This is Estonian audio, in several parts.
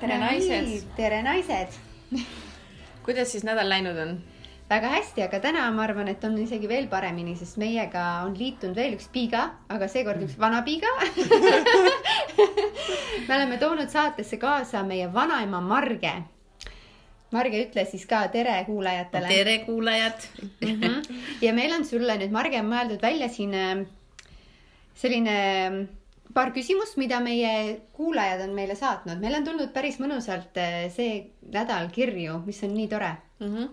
tere, naised! tere, naised! kuidas siis nädal läinud on? väga hästi, aga täna ma arvan, et on isegi veel paremini, sest meiega on liitunud veel üks piiga, aga seekord üks vana piiga me oleme toonud saatesse kaasa meie vanaema Marge. Marge, ütle siis ka tere kuulajatele. tere, kuulajad mm. -hmm. ja meil on sulle nüüd, Marge, mõeldud välja siin äh, selline paar küsimust, mida meie kuulajad on meile saatnud. meil on tulnud päris mõnusalt äh, see nädal kirju, mis on nii tore mm. -hmm.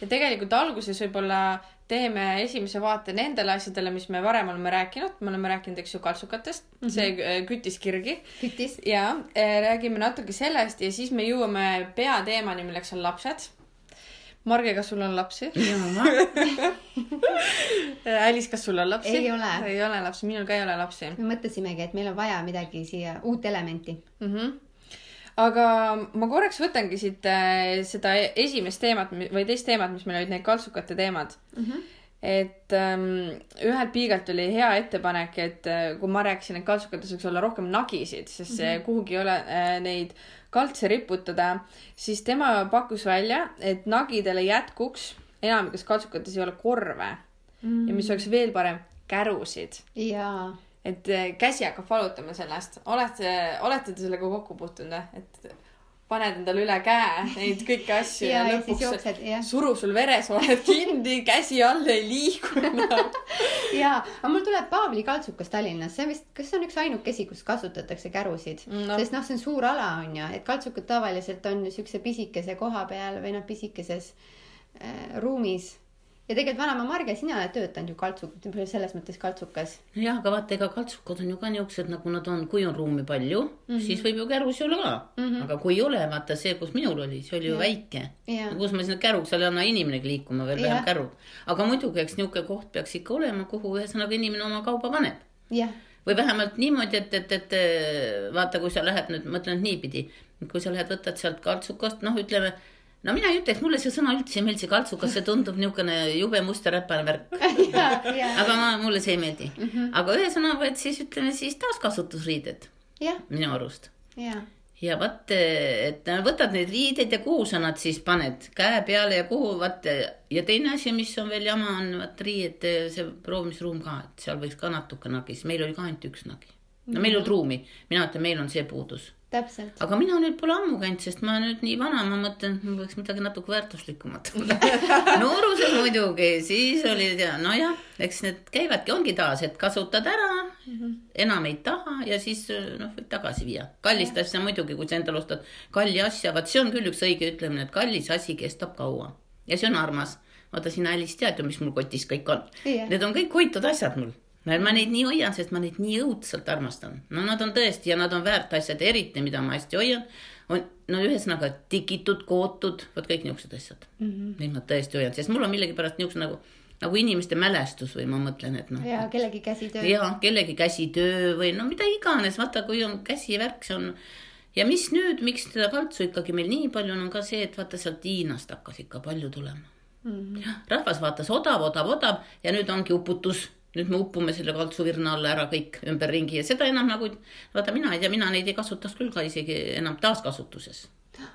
ja tegelikult alguses võib-olla teeme esimese vaate nendele asjadele, mis me varem oleme rääkinud, me oleme rääkinud, eks ju, kaltsukatest mm, -hmm. see äh, küttis kirgi. küttis. ja äh, räägime natuke sellest ja siis me jõuame peateemani, milleks on lapsed. Marge, kas sul on lapsi? Alice, kas sul on lapsi? ei ole. ei ole lapsi, minul ka ei ole lapsi. me mõtlesimegi, et meil on vaja midagi siia, uut elementi mm. -hmm aga ma korraks võtangi siit äh, seda esimest teemat või teist teemat, mis meil olid need kaltsukate teemad mm. -hmm. et ähm, ühelt piigalt oli hea ettepanek, et äh, kui ma rääkisin, et kaltsukates võiks olla rohkem nagisid, sest mm -hmm. kuhugi ei ole äh, neid kaltse riputada, siis tema pakkus välja, et nagidele jätkuks, enamikes kaltsukates ei ole korve mm -hmm. ja mis oleks veel parem, kärusid. jaa et äh, käsi hakkab valutama sellest. olete, olete te sellega kokku puutunud või? et paned endale üle käe neid kõiki asju ja, ja lõpuks jooksed, suru sul veresooned kinni, käsi all ei liigu enam ja, aga mul tuleb Paavli kaltsukas Tallinnas, see vist, kas see on üks ainukesi, kus kasutatakse kärusid no., sest noh, see on suur ala on ju, et kaltsukad tavaliselt on siukse pisikese koha peal või noh, pisikeses äh, ruumis ja tegelikult vanaema Marge, sina oled töötanud ju kaltsuk-, selles mõttes kaltsukas. jah, aga vaata, ega kaltsukad on ju ka niisugused, nagu nad on, kui on ruumi palju mm, -hmm. siis võib ju kärus olla ka mm. -hmm. aga kui ei ole, vaata see, kus minul oli, see oli ju ja. väike. kus ma sinna käruks, seal ei anna inimenegi liikuma, veel vähem käru. aga muidugi, eks niisugune koht peaks ikka olema, kuhu ühesõnaga inimene oma kauba paneb. või vähemalt niimoodi, et, et, et vaata, kui sa lähed nüüd, mõtlen niipidi, kui sa lähed, võtad sealt kaltsukast, noh, ütleme no mina ei ütleks, mulle see sõna üldse ei meeldi, see kaltsukas, see tundub niisugune jube must ja räpane värk aga ma, mulle see ei meeldi mm. -hmm. aga ühesõnaga, et siis ütleme siis taaskasutusriided. minu arust. ja vaat, et võtad neid riideid ja kuhu sa nad siis paned, käe peale ja kuhu, vaat. ja teine asi, mis on veel jama, on vaat riiete see proovimisruum ka, et seal võiks ka natuke nagi, sest meil oli ka ainult üks nagi. no meil ei olnud ruumi, mina ütlen, meil on see puudus täpselt. aga mina nüüd pole ammu käinud, sest ma nüüd nii vana, ma mõtlen, et mul võiks midagi natuke väärtuslikumat olla nooruses muidugi, siis oli ja nojah, eks need käivadki, ongi taas, et kasutad ära mm, -hmm. enam ei taha ja siis noh, võid tagasi viia. kallist ja. asja muidugi, kui sa endale ostad kalli asja, vaat see on küll üks õige ütlemine, et kallis asi kestab kaua ja see on armas. vaata sina, Alice, tead ju, mis mul kotis kõik on. Need on kõik hoitud asjad mul ma neid nii hoian, sest ma neid nii õudselt armastan. no nad on tõesti ja nad on väärt asjad, eriti mida ma hästi hoian, on no ühesõnaga tikitud, kootud, vot kõik niisugused asjad mm. -hmm. Neid ma tõesti hoian, sest mul on millegipärast niisugune nagu, nagu inimeste mälestus või ma mõtlen, et noh. ja kellegi käsitöö. ja kellegi käsitöö või no mida iganes, vaata, kui on käsivärk, see on ja mis nüüd, miks seda kaltsu ikkagi meil nii palju on, on ka see, et vaata sealt Hiinast hakkas ikka palju tulema mm. -hmm. rahvas vaatas odav, odav, odav ja nüüd ongi uputus nüüd me upume selle kaltsuvirna alla ära kõik ümberringi ja seda enam nagu, vaata mina ei tea, mina neid ei kasutaks küll ka isegi enam taaskasutuses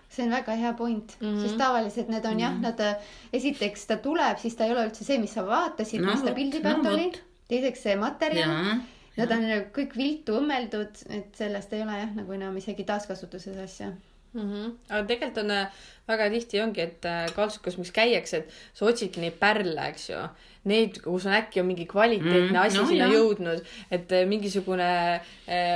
see on väga hea point mm, -hmm. sest tavaliselt need on mm -hmm. jah, nad esiteks ta tuleb, siis ta ei ole üldse see, mis sa vaatasid no,, mis ta pildi pealt no, oli. teiseks see materjal. Nad on kõik viltu õmmeldud, et sellest ei ole jah, nagu enam isegi taaskasutuses asja mm. -hmm. aga tegelikult on äh, väga tihti ongi, et äh, kaltsukas, miks käiakse, et sa otsidki neid pärle, eks ju need, kus on äkki on mingi kvaliteetne mm, asi no, sinna jah. jõudnud, et eh, mingisugune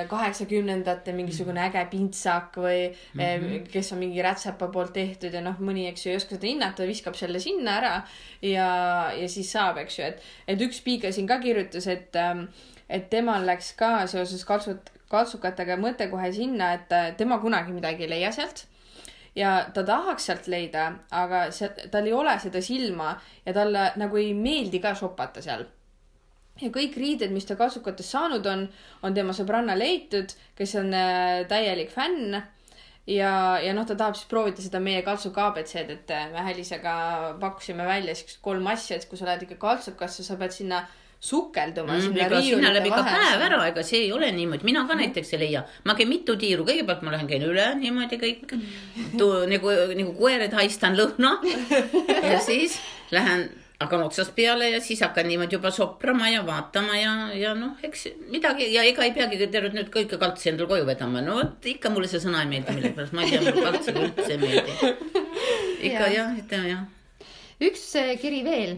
kaheksakümnendate mingisugune äge pintsak või mm -hmm. kes on mingi rätsepa poolt tehtud ja noh, mõni, eks ju, ei oska seda hinnata, viskab selle sinna ära ja, ja siis saab, eks ju, et, et üks piiga siin ka kirjutas, et, ehm, et temal läks ka seoses kaltsut, kaltsukatega mõte kohe sinna, et tema kunagi midagi ei leia sealt ja ta tahaks sealt leida, aga see, tal ei ole seda silma ja talle nagu ei meeldi ka shopata seal. ja kõik riided, mis ta kasukatest saanud on, on tema sõbranna leitud, kes on äh, täielik fänn ja, ja noh, ta tahab siis proovida seda meie kaltsuka abc-d, et äh, me Hälisega pakkusime välja siuksed kolm asja, et kui sa lähed ikka kaltsukasse, sa pead sinna sukelduma mm, sinna riiulite ikka päev ära, ega see ei ole niimoodi, mina ka mm. näiteks ei leia. ma käin mitu tiiru, kõigepealt ma lähen, käin üle niimoodi kõik mm., nagu, nagu koer, et haistan lõhna ja siis lähen hakkan otsast peale ja siis hakkan niimoodi juba soprama ja vaatama ja, ja noh, eks midagi ja ega ei peagi tervet nüüd kõike kaltsi endale koju vedama. no vot ikka mulle see sõna ei meeldi millegipärast, ma ei tea, mulle kaltsiga üldse ei meeldi. ikka jah, ütleme jah. üks kiri veel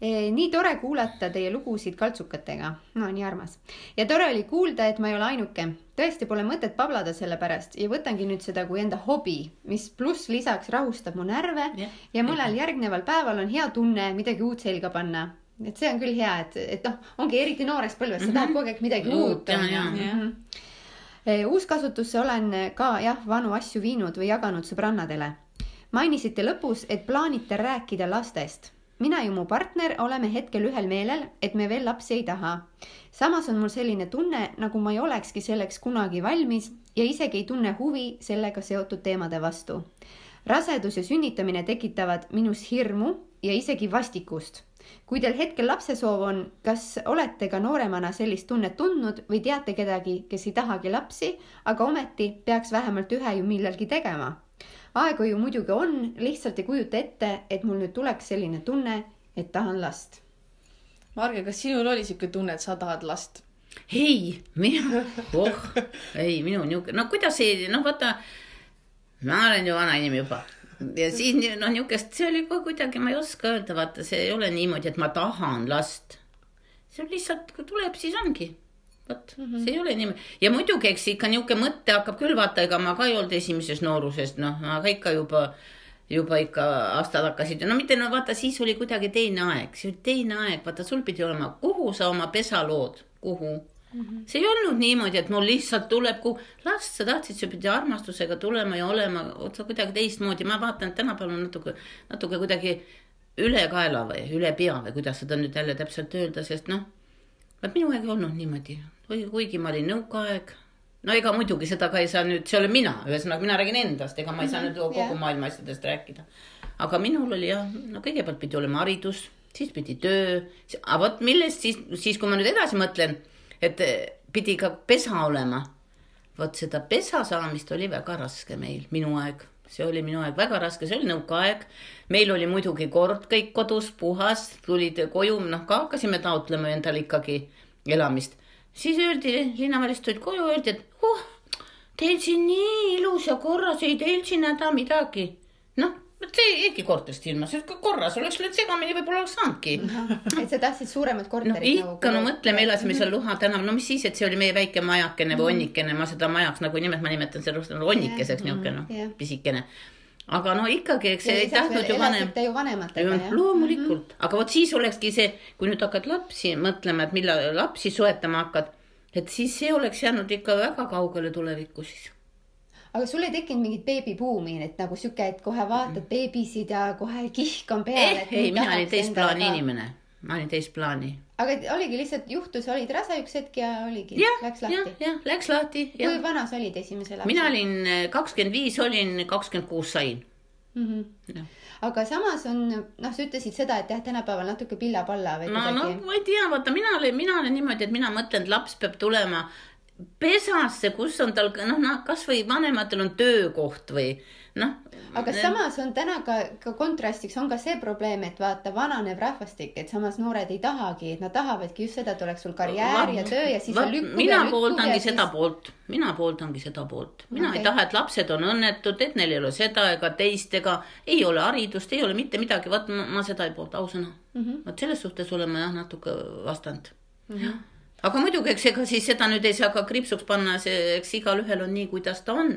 nii tore kuulata teie lugusid kaltsukatega, no nii armas. ja tore oli kuulda, et ma ei ole ainuke. tõesti pole mõtet pablada selle pärast ja võtangi nüüd seda kui enda hobi, mis pluss lisaks rahustab mu närve ja, ja mõnel järgneval päeval on hea tunne midagi uut selga panna. et see on küll hea, et, et noh, ongi eriti noores põlves, sa mm -hmm. tahad kogu aeg midagi uut. uuskasutusse olen ka jah, vanu asju viinud või jaganud sõbrannadele. mainisite lõpus, et plaanite rääkida lastest mina ja mu partner oleme hetkel ühel meelel, et me veel lapsi ei taha. samas on mul selline tunne, nagu ma ei olekski selleks kunagi valmis ja isegi ei tunne huvi sellega seotud teemade vastu. rasedus ja sünnitamine tekitavad minus hirmu ja isegi vastikust. kui teil hetkel lapsesoov on, kas olete ka nooremana sellist tunnet tundnud või teate kedagi, kes ei tahagi lapsi, aga ometi peaks vähemalt ühe ju millalgi tegema? Aega ju muidugi on, lihtsalt ei kujuta ette, et mul nüüd tuleks selline tunne, et tahan last. Marge, kas sinul oli siuke tunne, et sa tahad last? ei, mina, oh, ei minu niuke, no kuidas ei, noh, vaata, ma olen ju vana inimene juba ja siis noh, niukest, see oli ka kuidagi, ma ei oska öelda, vaata, see ei ole niimoodi, et ma tahan last. see on lihtsalt, kui tuleb, siis ongi vot mm -hmm. see ei ole niimoodi. Ja muidugi, eks ikka niisugune mõte hakkab küll vaata, ega ma ka ei olnud esimeses noorusest, noh, aga ikka juba, juba ikka aastad hakkasid, no mitte no vaata, siis oli kuidagi teine aeg, see oli teine aeg, vaata, sul pidi olema, kuhu sa oma pesa lood, kuhu? Mm -hmm. see ei olnud niimoodi, et mul lihtsalt tuleb, kuhu last sa tahtsid, sa pidid armastusega tulema ja olema otsa kuidagi teistmoodi, ma vaatan, et tänapäeval on natuke, natuke kuidagi ülekaela või üle pea või kuidas seda nüüd jälle täpselt öelda, sest noh, vot minu aeg ei olnud niimoodi, või kuigi ma olin nõukaaeg. no ega muidugi seda ka ei saa nüüd, see olen mina, ühesõnaga mina räägin endast, ega ma ei saa mhm, nüüd kogu yeah. maailma asjadest rääkida. aga minul oli jah, no kõigepealt pidi olema haridus, siis pidi töö, aga vot millest siis, siis kui ma nüüd edasi mõtlen, et eh, pidi ka pesa olema. vot seda pesa saamist oli väga raske meil, minu aeg see oli minu aeg väga raske, see oli nõukaaeg. meil oli muidugi kord kõik kodus puhas, tulid koju, noh ka hakkasime taotlema endale ikkagi elamist siis öeldi, linnavalitsus tulid koju, öeldi, et oh, teil siin nii ilus ja korras, ei teil siin häda midagi. noh, see jäigi korterist ilma, see korras oleks nüüd segamini võib-olla oleks saanudki. et sa tahtsid suuremat korterit no, ikka, nagu? ikka, no mõtle, me elasime seal Luha tänaval, no mis siis, et see oli meie väike majakene või mhm. onnikene, ma seda majaks nagu nimet-, ma nimetan seda onnikeseks niisugune noh, pisikene aga no ikkagi, eks ei tahtnud ju vanem. ju vanematega jah? loomulikult mm, -hmm. aga vot siis olekski see, kui nüüd hakkad lapsi mõtlema, et millal lapsi soetama hakkad, et siis see oleks jäänud ikka väga kaugele tulevikku siis. aga sul ei tekkinud mingit beebibuumi, et nagu sihuke, et kohe vaatad beebisid ja kohe kihk on peal eh,. ei, mina olin teist plaani inimene, ma olin teist plaani aga oligi lihtsalt juhtus, olid rase üks hetk ja oligi, läks lahti. jah, läks lahti. kui vana sa olid esimese lapse? mina olin eh, kakskümmend viis, olin kakskümmend kuus sain mm. -hmm. aga samas on, noh, sa ütlesid seda, et jah, tänapäeval natuke pilla-palla või no, kuidagi. no ma ei tea, vaata, mina olen, mina olen niimoodi, et mina mõtlen, et laps peab tulema pesasse, kus on tal noh, noh, kasvõi vanematel on töökoht või noh. aga samas on täna ka, ka kontrastiks on ka see probleem, et vaata, vananeb rahvastik, et samas noored ei tahagi, et nad tahavadki just seda, et oleks sul karjäär ja töö ja siis va, lükkuge, mina pooldangi siis... seda poolt, mina pooldangi seda poolt, mina okay. ei taha, et lapsed on õnnetud, et neil ei ole seda ega teist ega ei ole haridust, ei ole mitte midagi, vot ma, ma seda ei poolda, ausõna mm -hmm.. vot selles suhtes olen ma jah natuke vastand mm. -hmm. aga muidugi, eks ega siis seda nüüd ei saa ka kriipsuks panna, see, eks igalühel on nii, kuidas ta on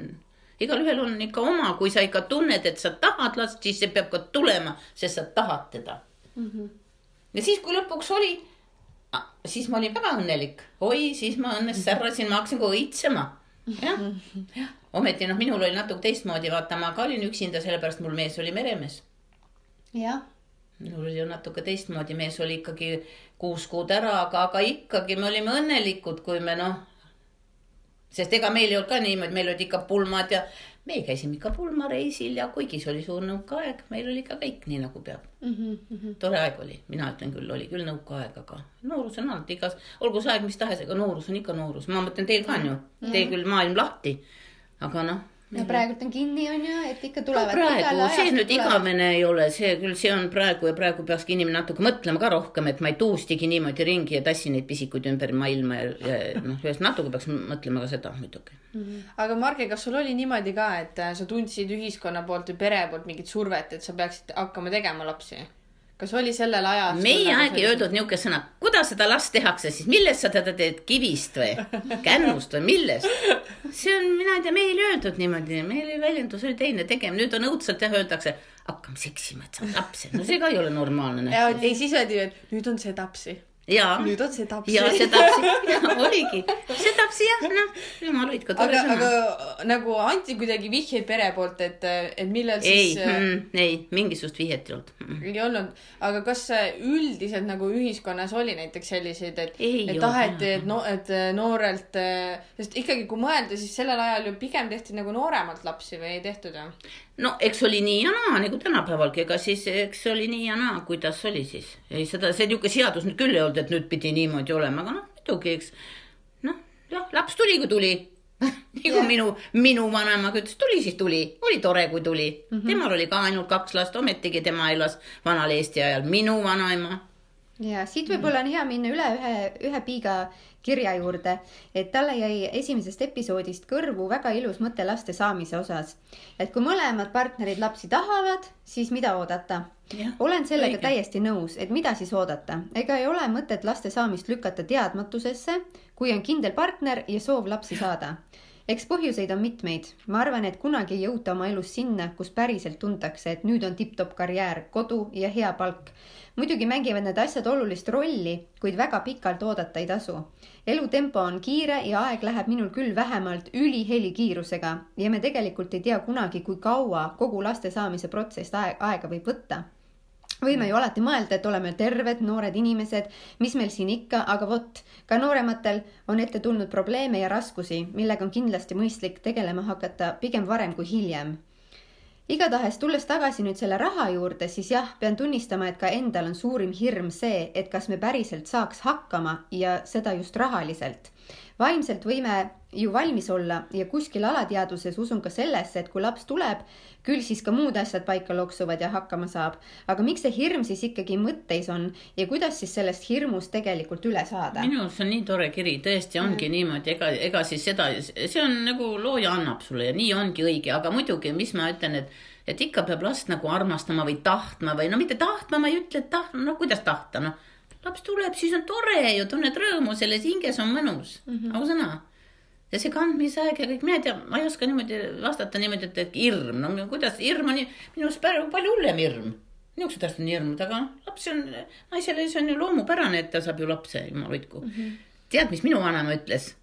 igalühel on ikka oma, kui sa ikka tunned, et sa tahad last, siis see peab ka tulema, sest sa tahad teda mm. -hmm. ja siis, kui lõpuks oli, siis ma olin väga õnnelik. oi, siis ma õnnest särrasin, ma hakkasin kohe õitsema. jah, jah. ometi noh, minul oli natuke teistmoodi, vaata, ma ka olin üksinda, sellepärast mul mees oli meremees. jah minul oli ju natuke teistmoodi, mees oli ikkagi kuus kuud ära, aga, aga ikkagi me olime õnnelikud, kui me noh, sest ega meil ei olnud ka niimoodi, meil olid ikka pulmad ja me käisime ikka pulmareisil ja kuigi see oli suur nõukaaeg, meil oli ikka kõik nii nagu peab mm. -hmm. tore aeg oli, mina ütlen küll, oli küll nõukaaeg, aga noorus on alati igas, olgu see aeg mis tahes, ega noorus on ikka noorus, ma mõtlen teil ka on ju mm, -hmm. teil küll maailm lahti, aga noh no praegult on kinni, on ju, et ikka tulevad no,. praegu, see nüüd igavene ei ole, see küll, see on praegu ja praegu peakski inimene natuke mõtlema ka rohkem, et ma ei tuustigi niimoodi ringi ja tassi neid pisikuid ümber maailma ja, ja noh, ühest natuke peaks mõtlema ka seda muidugi mm. -hmm. aga Marge, kas sul oli niimoodi ka, et äh, sa tundsid ühiskonna poolt või pere poolt mingit survet, et sa peaksid hakkama tegema lapsi? Kas oli sellel ajal? meie nagu aeg ei öeldud niisugust sõna, kuidas seda last tehakse, siis millest sa teda teed, kivist või kännust või millest? see on, mina ei tea, meil ei öeldud niimoodi, meil väljendus oli teine tegem, nüüd on õudselt jah, öeldakse, hakkame seksima, et saab lapse, no see ka ei ole normaalne. ei, siis öeldi, et nüüd on sedapsi ja. nüüd on see tapsi. ja see tapsi, oligi, see tapsi jah, noh, jumal hoidku, sõna. aga nagu anti kuidagi vihjeid pere poolt, et, et millal siis. ei mm,, ei, mingisugust vihjet ei olnud ei olnud, aga kas üldiselt nagu ühiskonnas oli näiteks selliseid, et, et taheti, et no, et noorelt, sest ikkagi, kui mõelda, siis sellel ajal ju pigem tehti nagu nooremalt lapsi või ei tehtud ju? No eks oli nii ja naa nagu tänapäevalgi, ega siis eks oli nii ja naa, kuidas oli siis. ei seda, see niisugune seadus nüüd küll ei olnud, et nüüd pidi niimoodi olema, aga noh, muidugi, eks. noh, jah, laps tuli, kui tuli nii kui minu, minu vanaemaga ütles, tuli siis tuli, oli tore, kui tuli mm. -hmm. temal oli ka ainult kaks last, ometigi tema elas vanal Eesti ajal, minu vanaema. Ja siit võib-olla on hea minna üle ühe, ühe piiga kirja juurde, et talle jäi esimesest episoodist kõrvu väga ilus mõte laste saamise osas. et kui mõlemad partnerid lapsi tahavad, siis mida oodata? olen sellega õige. täiesti nõus, et mida siis oodata, ega ei ole mõtet laste saamist lükata teadmatusesse, kui on kindel partner ja soov lapsi saada eks põhjuseid on mitmeid. ma arvan, et kunagi ei jõuta oma elus sinna, kus päriselt tuntakse, et nüüd on tipp-topp karjäär, kodu ja hea palk muidugi mängivad need asjad olulist rolli, kuid väga pikalt oodata ei tasu. elutempo on kiire ja aeg läheb minul küll vähemalt ülihelikiirusega ja me tegelikult ei tea kunagi, kui kaua kogu laste saamise protsess aega võib võtta võime ju alati mõelda, et oleme terved noored inimesed, mis meil siin ikka, aga vot, ka noorematel on ette tulnud probleeme ja raskusi, millega on kindlasti mõistlik tegelema hakata pigem varem kui hiljem. Igatahes tulles tagasi nüüd selle raha juurde, siis jah, pean tunnistama, et ka endal on suurim hirm see, et kas me päriselt saaks hakkama ja seda just rahaliselt. Vaimselt võime ju valmis olla ja kuskil alateadvuses usun ka sellesse, et kui laps tuleb, küll siis ka muud asjad paika loksuvad ja hakkama saab. aga miks see hirm siis ikkagi mõtteis on ja kuidas siis sellest hirmust tegelikult üle saada? minu arust see on nii tore kiri, tõesti ongi mm. niimoodi, ega, ega siis seda, see on nagu looja annab sulle ja nii ongi õige, aga muidugi, mis ma ütlen, et et ikka peab last nagu armastama või tahtma või no mitte tahtma, ma ei ütle, et tahtma, no kuidas tahta, noh. Laps tuleb, siis on tore ju, tunned rõõmu, selles hinges on mõnus mm, -hmm. ausõna ja see kandmisaeg ja kõik, mina ei tea, ma ei oska niimoodi vastata niimoodi, et, et hirm, no kuidas, hirm on minu arust palju hullem hirm. niisugused asjad on hirmud, aga laps on, naisele see on ju loomupärane, et ta saab ju lapse, jumal hoidku mm. -hmm. tead, mis minu vanaema ütles?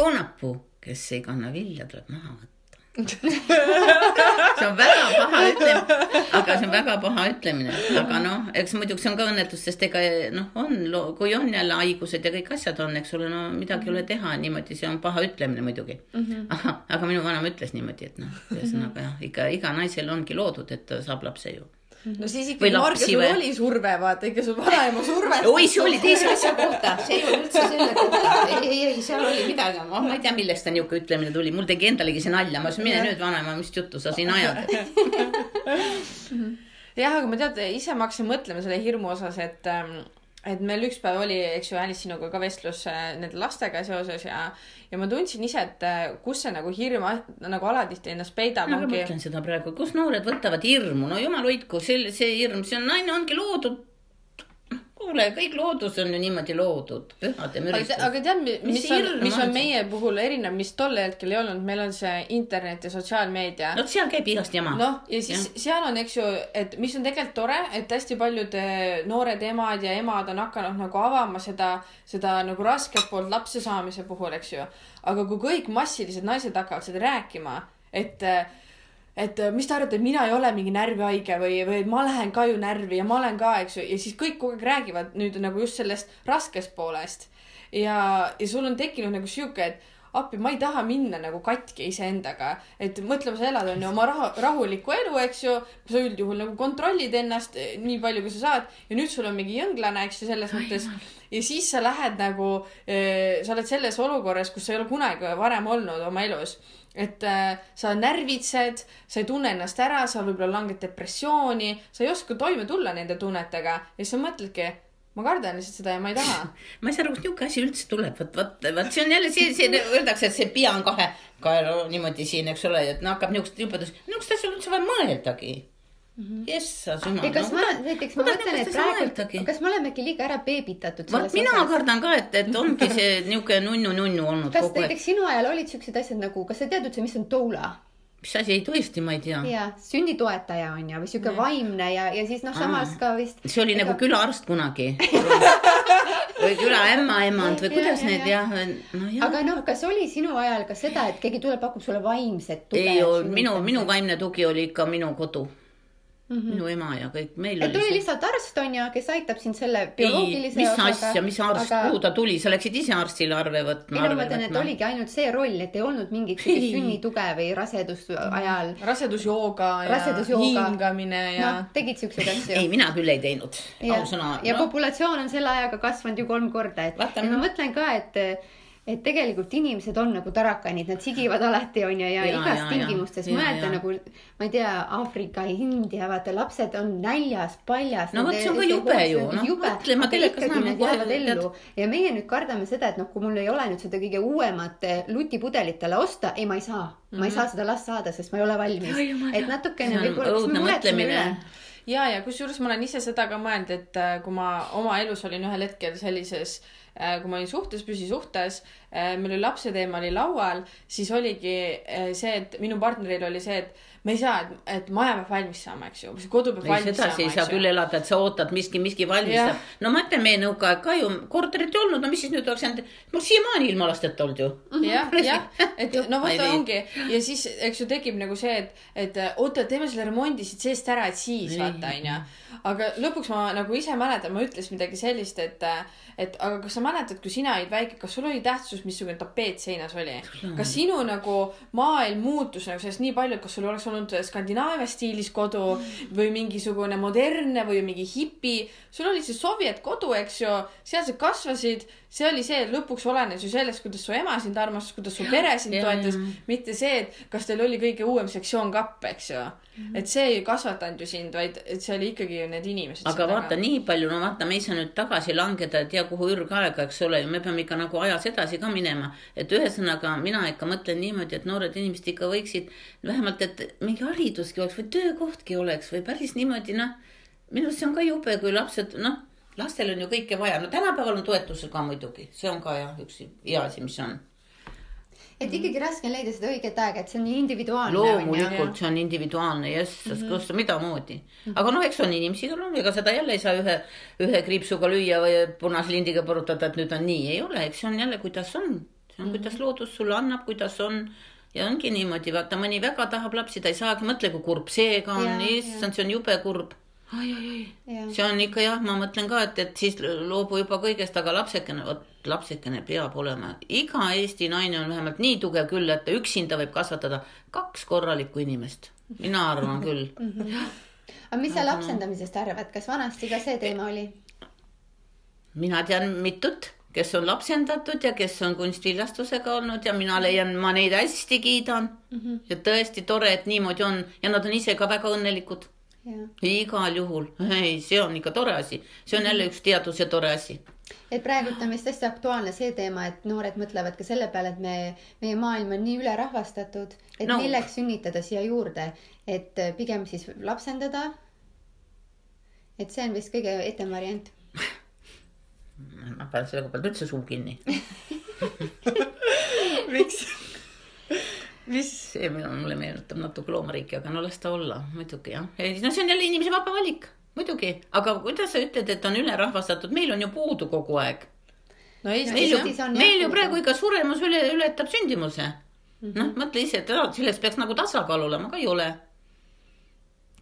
õunapuu, kes ei kanna vilja, tuleb maha võtta see on väga paha ütlemine, aga see on väga paha ütlemine, aga noh, eks muidugi see on ka õnnetus, sest ega noh, on, kui on jälle haigused ja kõik asjad on, eks ole, no midagi ei ole teha, niimoodi, see on paha ütlemine muidugi mm. -hmm. aga, aga minu vanaema ütles niimoodi, et noh, ühesõnaga jah, ikka iga naisel ongi loodud, et ta saab lapse ju Mhm. No siis ikkagi, Marge, sul oli surve, vaata ikka sul vanaema surve. oi, see oli teise asja kohta, see ei olnud üldse selle kohta. ei, ei, ei, seal oli midagi, ma ei tea, millest ta niisugune ütlemine tuli, mul tegi endalegi see nalja, ma ütlesin, mine nüüd vanaema, mis juttu sa siin ajad? Jah, aga ma tead, ise ma hakkasin mõtlema selle hirmu osas, et ähm, et meil üks päev oli, eks ju, Alice sinuga ka vestlus äh, nende lastega seoses ja, ja ma tundsin ise, et äh, kus see nagu hirm nagu alatihti ennast peidab. ma ongi... mõtlen seda praegu, kus noored võtavad hirmu, no jumal hoidku, see, see hirm, see on, naine ongi loodud kuule, kõik loodus on ju niimoodi loodud, pühad ja müristused. aga tead, mis, mis on, mis on meie puhul erinev, mis tol hetkel ei olnud, meil on see internet ja sotsiaalmeedia. no seal käib igast jama. noh, ja siis ja. seal on, eks ju, et mis on tegelikult tore, et hästi paljud eh, noored emad ja emad on hakanud nagu avama seda, seda nagu rasket poolt lapse saamise puhul, eks ju. aga kui kõik massilised naised hakkavad seda rääkima, et äh, et äh, mis te arvate, et mina ei ole mingi närvihaige või, või ma lähen ka ju närvi ja ma olen ka, eks ju, ja siis kõik kogu aeg räägivad nüüd nagu just sellest raskest poolest. ja, ja sul on tekkinud nagu sihuke, et appi, ma ei taha minna nagu katki iseendaga. et mõtle, sa elad, on ju, oma rahu, rahulikku elu, eks ju. sa üldjuhul nagu kontrollid ennast eh, nii palju, kui sa saad ja nüüd sul on mingi jõnglane, eks ju, selles mõttes. Ja siis sa lähed nagu, sa oled selles olukorras, kus sa ei ole kunagi varem olnud oma elus. Et äh, sa närvitsed, sa ei tunne ennast ära, sa võib-olla langed depressiooni, sa ei oska toime tulla nende tunnetega. Ja siis sa mõtledki, ma kardan lihtsalt seda ja ma ei taha. Ma ei saa aru, kust niisugune asi üldse tuleb, vot, vot, vot see on jälle see, see öeldakse, et see pea on kahe, no, niimoodi siin, eks ole, et no hakkab niisugust jubedust, niisugust asja üldse vaja mõeldagi. Jessas jumal. kas ma näiteks, ma mõtlen, et praegu, kas me olemegi liiga ära beebitatud vot mina osas? kardan ka, et, et ongi see niisugune nunnu-nunnu olnud kas kogu aeg. näiteks sinu ajal olid siuksed asjad nagu, kas sa tead üldse, mis on doula? mis asi, tõesti, ma ei tea. ja, sünnitoetaja on ju, või sihuke vaimne ja, ja siis noh, samas ka vist. see oli ega... nagu külaarst kunagi või külaämmaemand või kuidas ja, need jah ja. no,. aga noh, kas oli sinu ajal ka seda, et keegi tuleb, pakub sulle vaimset tuge? ei olnud, minu, minu vaimne tugi oli ikka minu kodu Mm -hmm. minu ema ja kõik meil et oli. tuli lihtsalt arst on ju, kes aitab sind selle bioloogilise ei, mis osaga, asja, mis arst aga..., kuhu ta tuli, sa läksid ise arstile arve võtma. ei no ma mõtlen, et oligi ainult see roll, et ei olnud mingit sünnituge või raseduse ajal. rasedusjooga ja hingamine ja no,. tegid siukseid asju? ei, mina küll ei teinud, ausõna. ja no. populatsioon on selle ajaga kasvanud ju kolm korda, et, et ma mõtlen ka, et et tegelikult inimesed on nagu tarakanid, nad sigivad alati onju ja, ja igas ja, tingimustes mõelda nagu ma ei tea, Aafrika, India, vaata lapsed on näljas, paljas. no vot, see on ka jube ju, noh mõtle, ma telekas näen kohe ellu ja meie nüüd kardame seda, et noh, kui mul ei ole nüüd seda kõige uuemat eh, lutipudelit talle osta, ei, ma ei saa mm, -hmm. ma ei mhm. saa seda last saada, sest ma ei ole valmis, et natukene võib-olla. õudne mõtlemine ja, ja kusjuures ma olen ise seda ka mõelnud, et äh, kui ma oma elus olin ühel hetkel sellises Äh, kui ma olin suhtes, püsisuhtes, äh, meil oli lapse teema oli laual, siis oligi äh, see, et minu partneril oli see, et me ei saa, et, maja peab valmis saama, eks ju, kodu peab ei, valmis saama. sedasi ei saa. küll elada, et sa ootad miski, miski valmistab. no ma ütlen, meie nõukaaeg ka ju korterit ei olnud, no mis siis nüüd oleks jäänud, mul siiamaani ilma lasteta olnud ju. jah, jah, et no vot ongi. Ja siis, eks ju, tekib nagu see, et, et oota, teeme selle remondi siit seest ära, et siis vaata onju. aga lõpuks ma nagu ise mäletan, ma ütlesin midagi sellist, et, et aga kas sa mäletad, kui sina olid väike, kas sul oli tähtsus, missugune tapeet seinas oli? kas sinu nagu maailm muutus nagu sellest nii palju, et kas sul oleks olnud olnud Skandinaavia stiilis kodu või mingisugune modernne või mingi hipi. sul oli see sovjet kodu, eks ju, seal sa kasvasid see oli see, lõpuks olenes ju sellest, kuidas su ema sind armastas, kuidas su pere sind toetas, mitte see, et kas teil oli kõige uuem sektsioon kapp, eks ju mm. -hmm. et see ei kasvatanud ju sind, vaid et see oli ikkagi ju need inimesed. aga vaata nii palju, no vaata, me ei saa nüüd tagasi langeda, et tea kuhu ürgaega, eks ole ju, me peame ikka nagu ajas edasi ka minema. et ühesõnaga mina ikka mõtlen niimoodi, et noored inimesed ikka võiksid vähemalt, et mingi hariduski oleks või töökohtki oleks või päris niimoodi, noh. minu arust see on ka jube, kui lapsed, noh lastel on ju kõike vaja, no tänapäeval on toetusel ka muidugi, see on ka jah, üks hea asi, mis on. et ikkagi raske on leida seda õiget aega, et see on nii individuaalne. loomulikult, see on individuaalne, jess mm, -hmm. kus midamoodi. aga noh, eks on inimesi, no ega seda jälle ei saa ühe, ühe kriipsuga lüüa või punase lindiga põrutada, et nüüd on nii, ei ole, eks see on jälle, kuidas on. see on mm, -hmm. kuidas loodus sulle annab, kuidas on ja ongi niimoodi, vaata mõni väga tahab lapsi, ta ei saagi, mõtle, kui kurb see ka on, issand, see on jube kurb see on ikka jah, ma mõtlen ka, et, et siis loobu juba kõigest, aga lapsekene, vot lapsekene peab olema, iga Eesti naine on vähemalt nii tugev küll, et üksinda võib kasvatada kaks korralikku inimest, mina arvan küll. -hmm. aga mis sa lapsendamisest arvad, kas vanasti ka see teema oli? mina tean mitut, kes on lapsendatud ja kes on kunstviljastusega olnud ja mina leian, ma neid hästi kiidan mm. -hmm. ja tõesti tore, et niimoodi on ja nad on ise ka väga õnnelikud igal juhul, ei, see on ikka tore asi, see on jälle üks teaduse tore asi. et praegu on vist hästi aktuaalne see teema, et noored mõtlevad ka selle peale, et me, meie maailm on nii ülerahvastatud, et no. milleks sünnitada siia juurde, et pigem siis lapsendada. et see on vist kõige etem variant. ma panen selle koha pealt üldse suu kinni miks? Mis see mulle meenutab natuke loomariiki, aga no las ta olla, muidugi jah. no see on jälle inimese vaba valik, muidugi, aga kuidas sa ütled, et on ülerahvastatud, meil on ju puudu kogu aeg. no Eestis, meil ju, meil ju praegu ikka suremus üle, ületab sündimuse mm -hmm.. noh, mõtle ise, et selles peaks nagu tasakaal olema, aga ei ole.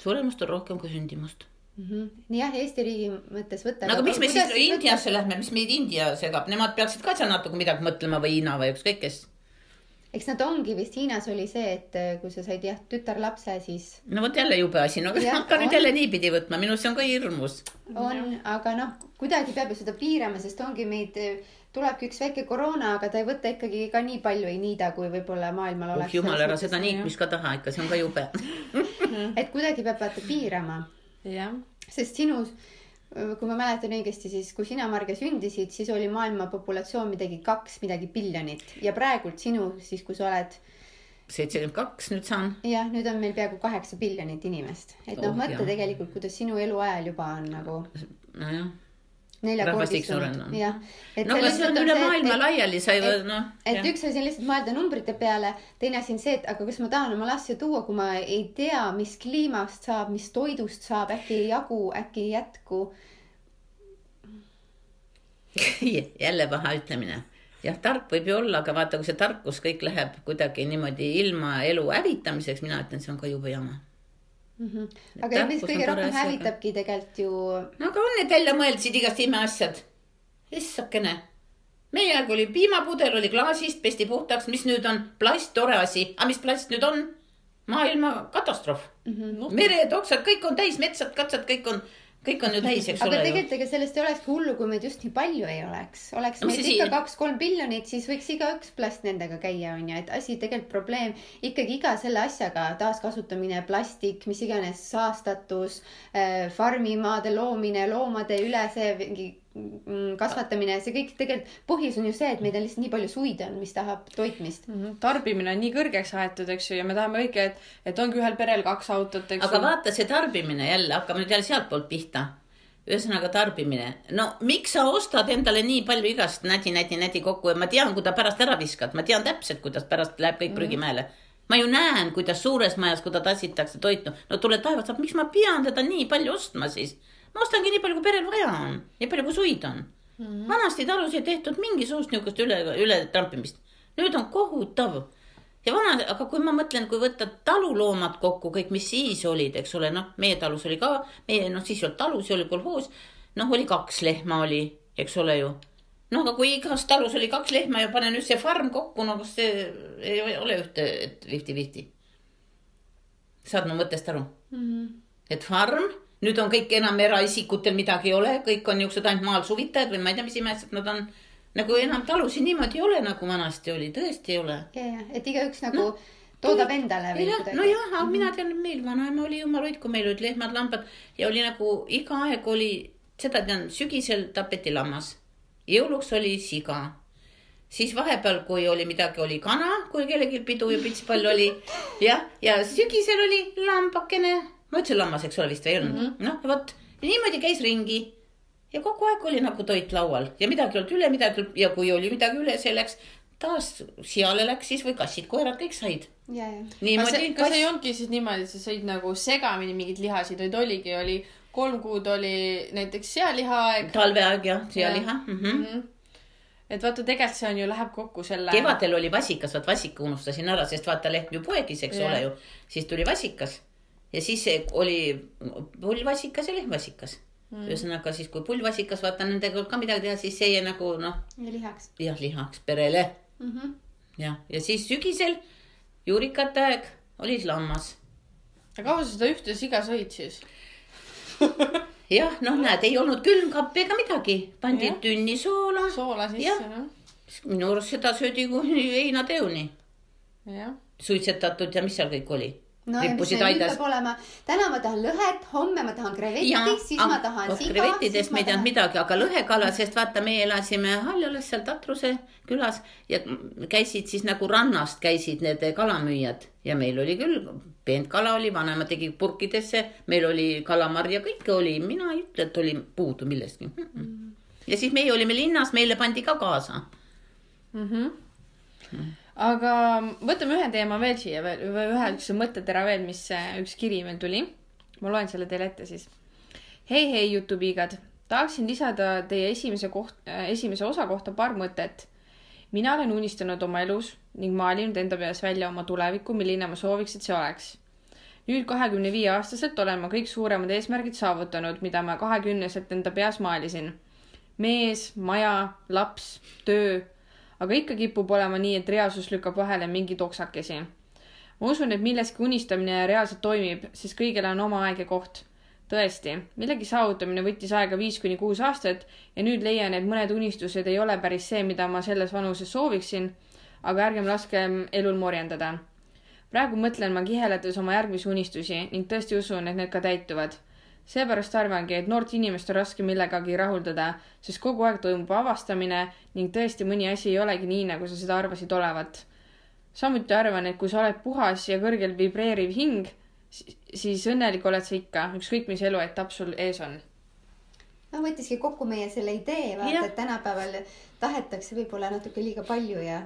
suremust on rohkem kui sündimust mm. -hmm. jah, Eesti riigi mõttes võtta. no aga miks me siis Indiasse lähme, mis meid India segab, nemad peaksid ka seal natuke midagi mõtlema või Hiina või ükskõik kes eks nad ongi vist Hiinas oli see, et äh, kui sa said jah tütarlapse, siis. no vot jälle jube asi, no kas ma hakkan nüüd jälle niipidi võtma, minu see on ka hirmus. on, aga noh, kuidagi peab ju seda piirama, sest ongi meid, tulebki üks väike koroona, aga ta ei võta ikkagi ka nii palju ei niida, kui võib-olla maailmal oleks oh,. jumal, ära seda niitmist ka taha ikka, see on ka jube et kuidagi peab vaata piirama. sest sinus kui ma mäletan õigesti, siis kui sina, Marge, sündisid, siis oli maailma populatsioon midagi kaks midagi biljonit ja praegult sinu siis, kui sa oled. seitsekümmend kaks nüüd saan. jah, nüüd on meil peaaegu kaheksa biljonit inimest, et noh oh,, mõtle tegelikult, kuidas sinu eluajal juba on nagu. nojah neljakordistunud, jah. no aga see on üle maailma et, laiali, sa või noh. et jah. üks asi on lihtsalt mõelda numbrite peale, teine asi on see, et aga kas ma tahan oma last siia tuua, kui ma ei tea, mis kliimast saab, mis toidust saab, äkki ei jagu, äkki ei jätku jälle paha ütlemine. jah, tark võib ju olla, aga vaata, kui see tarkus kõik läheb kuidagi niimoodi ilma elu hävitamiseks, mina ütlen, see on ka jube jama mm. -hmm. aga mis kõige rohkem hävitabki tegelikult ju. no aga on need välja mõeldud igast imeasjad. issakene. meie aeg oli piimapudel oli klaasist, pesti puhtaks, mis nüüd on plast, tore asi, aga mis plast nüüd on? maailma katastroof mm. -hmm. mered, oksad, kõik on täis, metsad, katsad, kõik on kõik on ju täis, eks ole. aga tegelikult ega sellest ei olekski hullu, kui meid just nii palju ei oleks. oleks no, meid ikka kaks-kolm miljonit, siis võiks igaüks plast nendega käia, onju, et asi tegelikult probleem ikkagi iga selle asjaga, taaskasutamine, plastik, mis iganes, saastatus äh,, farmimaade loomine, loomade üle see mingi Mm, kasvatamine, see kõik tegelikult, põhjus on ju see, et meil on lihtsalt nii palju suid on, mis tahab toitmist mm. -hmm. tarbimine on nii kõrgeks aetud, eks ju, ja me tahame kõike, et, et ongi ühel perel kaks autot, eks ju. aga vaata see tarbimine jälle, hakkame nüüd jälle sealtpoolt pihta. ühesõnaga tarbimine, no miks sa ostad endale nii palju igast nädi, nädi, nädi kokku ja ma tean, kui ta pärast ära viskad, ma tean täpselt, kuidas pärast läheb kõik mm -hmm. prügimäele ma ju näen, kuidas suures majas, kui ta tassitakse toitu, no tule taevas, miks ma pean teda nii palju ostma siis ma ostangi nii palju, kui perel vaja on, nii palju, kui suid on mm. -hmm. vanasti talus ei tehtud mingisugust niisugust üle, ületrampimist. nüüd on kohutav. ja vana, aga kui ma mõtlen, kui võtta taluloomad kokku, kõik, mis siis olid, eks ole, noh, meie talus oli ka, meie, noh, siis ei olnud talus, oli kolhoos. noh, oli kaks lehma oli, eks ole ju. no aga kui igas talus oli kaks lehma ja pane nüüd see farm kokku, no kas see ei ole ühte, fifty-fifty? saad mu mõttest aru mm? -hmm. et farm nüüd on kõik enam eraisikutel midagi ei ole, kõik on niisugused ainult maal suvitajad või ma ei tea, mis imesed nad on. nagu enam talusid niimoodi ei ole, nagu vanasti oli, tõesti ei ole. ja, ja, et igaüks nagu no, toodab endale või kuidagi. nojah, aga mina tean, meil vanaema oli jumal hoidku, meil olid lehmad-lambad ja oli nagu iga aeg oli, seda tean, sügisel tapeti lammas, jõuluks oli siga siis vahepeal, kui oli midagi, oli kana, kui kellelgi pidu ja pitspall oli jah, ja sügisel oli lambakene ma ütlesin lammas, eks ole, vist või ei olnud mm -hmm.. noh, vot niimoodi käis ringi ja kogu aeg oli nagu toit laual ja midagi ei olnud üle, midagi ja kui oli midagi üle, see läks taas seale läks siis või kassid-koerad kõik said. niimoodi. kas ei olnudki siis niimoodi, et sa sõid nagu segamini mingeid lihasid, vaid oligi, oli kolm kuud oli näiteks sealihaaeg. talveaeg jah, sealiha ja. Mm -hmm et vaata, tegelikult see on ju, läheb kokku selle. kevadel oli vasikas, vaat vasika unustasin ära, sest vaata lehm ju poegis, eks ja. ole ju. siis tuli vasikas ja siis oli pullvasikas ja lehmvasikas mm.. ühesõnaga siis, kui pullvasikas vaata nendega ka midagi teha, siis see jäi nagu noh. lihaks. jah, lihaks perele mm. -hmm. jah, ja siis sügisel juurikate aeg oli lammas. aga kaua sa seda ühte siga sõid siis jah, noh, näed, ei olnud külmkappi ega midagi, pandi ja. tünni soola. soola sisse, jah. minu arust seda söödi kuni heinateoni. suitsetatud ja mis seal kõik oli no ja mis see nüüd peab olema, täna ma tahan lõhet, homme ma tahan krevetti, siis ma tahan siga. krevettidest me ei teadnud midagi, aga lõhekala, sest vaata, meie elasime Haljalas seal Tatruse külas ja käisid siis nagu rannast käisid need kalamüüjad ja meil oli küll, peent kala oli, vanaema tegi purkidesse, meil oli kalamarja, kõike oli, mina ei ütle, et oli puudu millestki mm. -mm. ja siis meie olime linnas, meile pandi ka kaasa mm. -hmm. Mm aga võtame ühe teema veel siia veel, ühe niisuguse mõttetera veel, mis äh, üks kiri meil tuli. ma loen selle teile ette siis. hei, hei, Youtube'igad, tahaksin lisada teie esimese koht, äh, esimese osa kohta paar mõtet. mina olen unistanud oma elus ning maalinud enda peas välja oma tulevikku, milline ma sooviks, et see oleks. nüüd kahekümne viie aastaselt olen ma kõik suuremad eesmärgid saavutanud, mida ma kahekümneselt enda peas maalisin. mees, maja, laps, töö aga ikka kipub olema nii, et reaalsus lükkab vahele mingi toksakesi. ma usun, et milleski unistamine reaalselt toimib, sest kõigil on oma aeg ja koht. tõesti, millegi saavutamine võttis aega viis kuni kuus aastat ja nüüd leian, et mõned unistused ei ole päris see, mida ma selles vanuses sooviksin, aga ärgem laskem elul morjendada praegu mõtlen ma kiheledes oma järgmisi unistusi ning tõesti usun, et need ka täituvad. Seepärast arvangi, et noort inimest on raske millegagi rahuldada, sest kogu aeg toimub avastamine ning tõesti mõni asi ei olegi nii, nagu sa seda arvasid olevat. samuti arvan, et kui sa oled puhas ja kõrgel vibreeriv hing, siis õnnelik oled sa ikka, ükskõik mis eluetapp sul ees on no võttiski kokku meie selle idee, vaata, et tänapäeval tahetakse võib-olla natuke liiga palju ja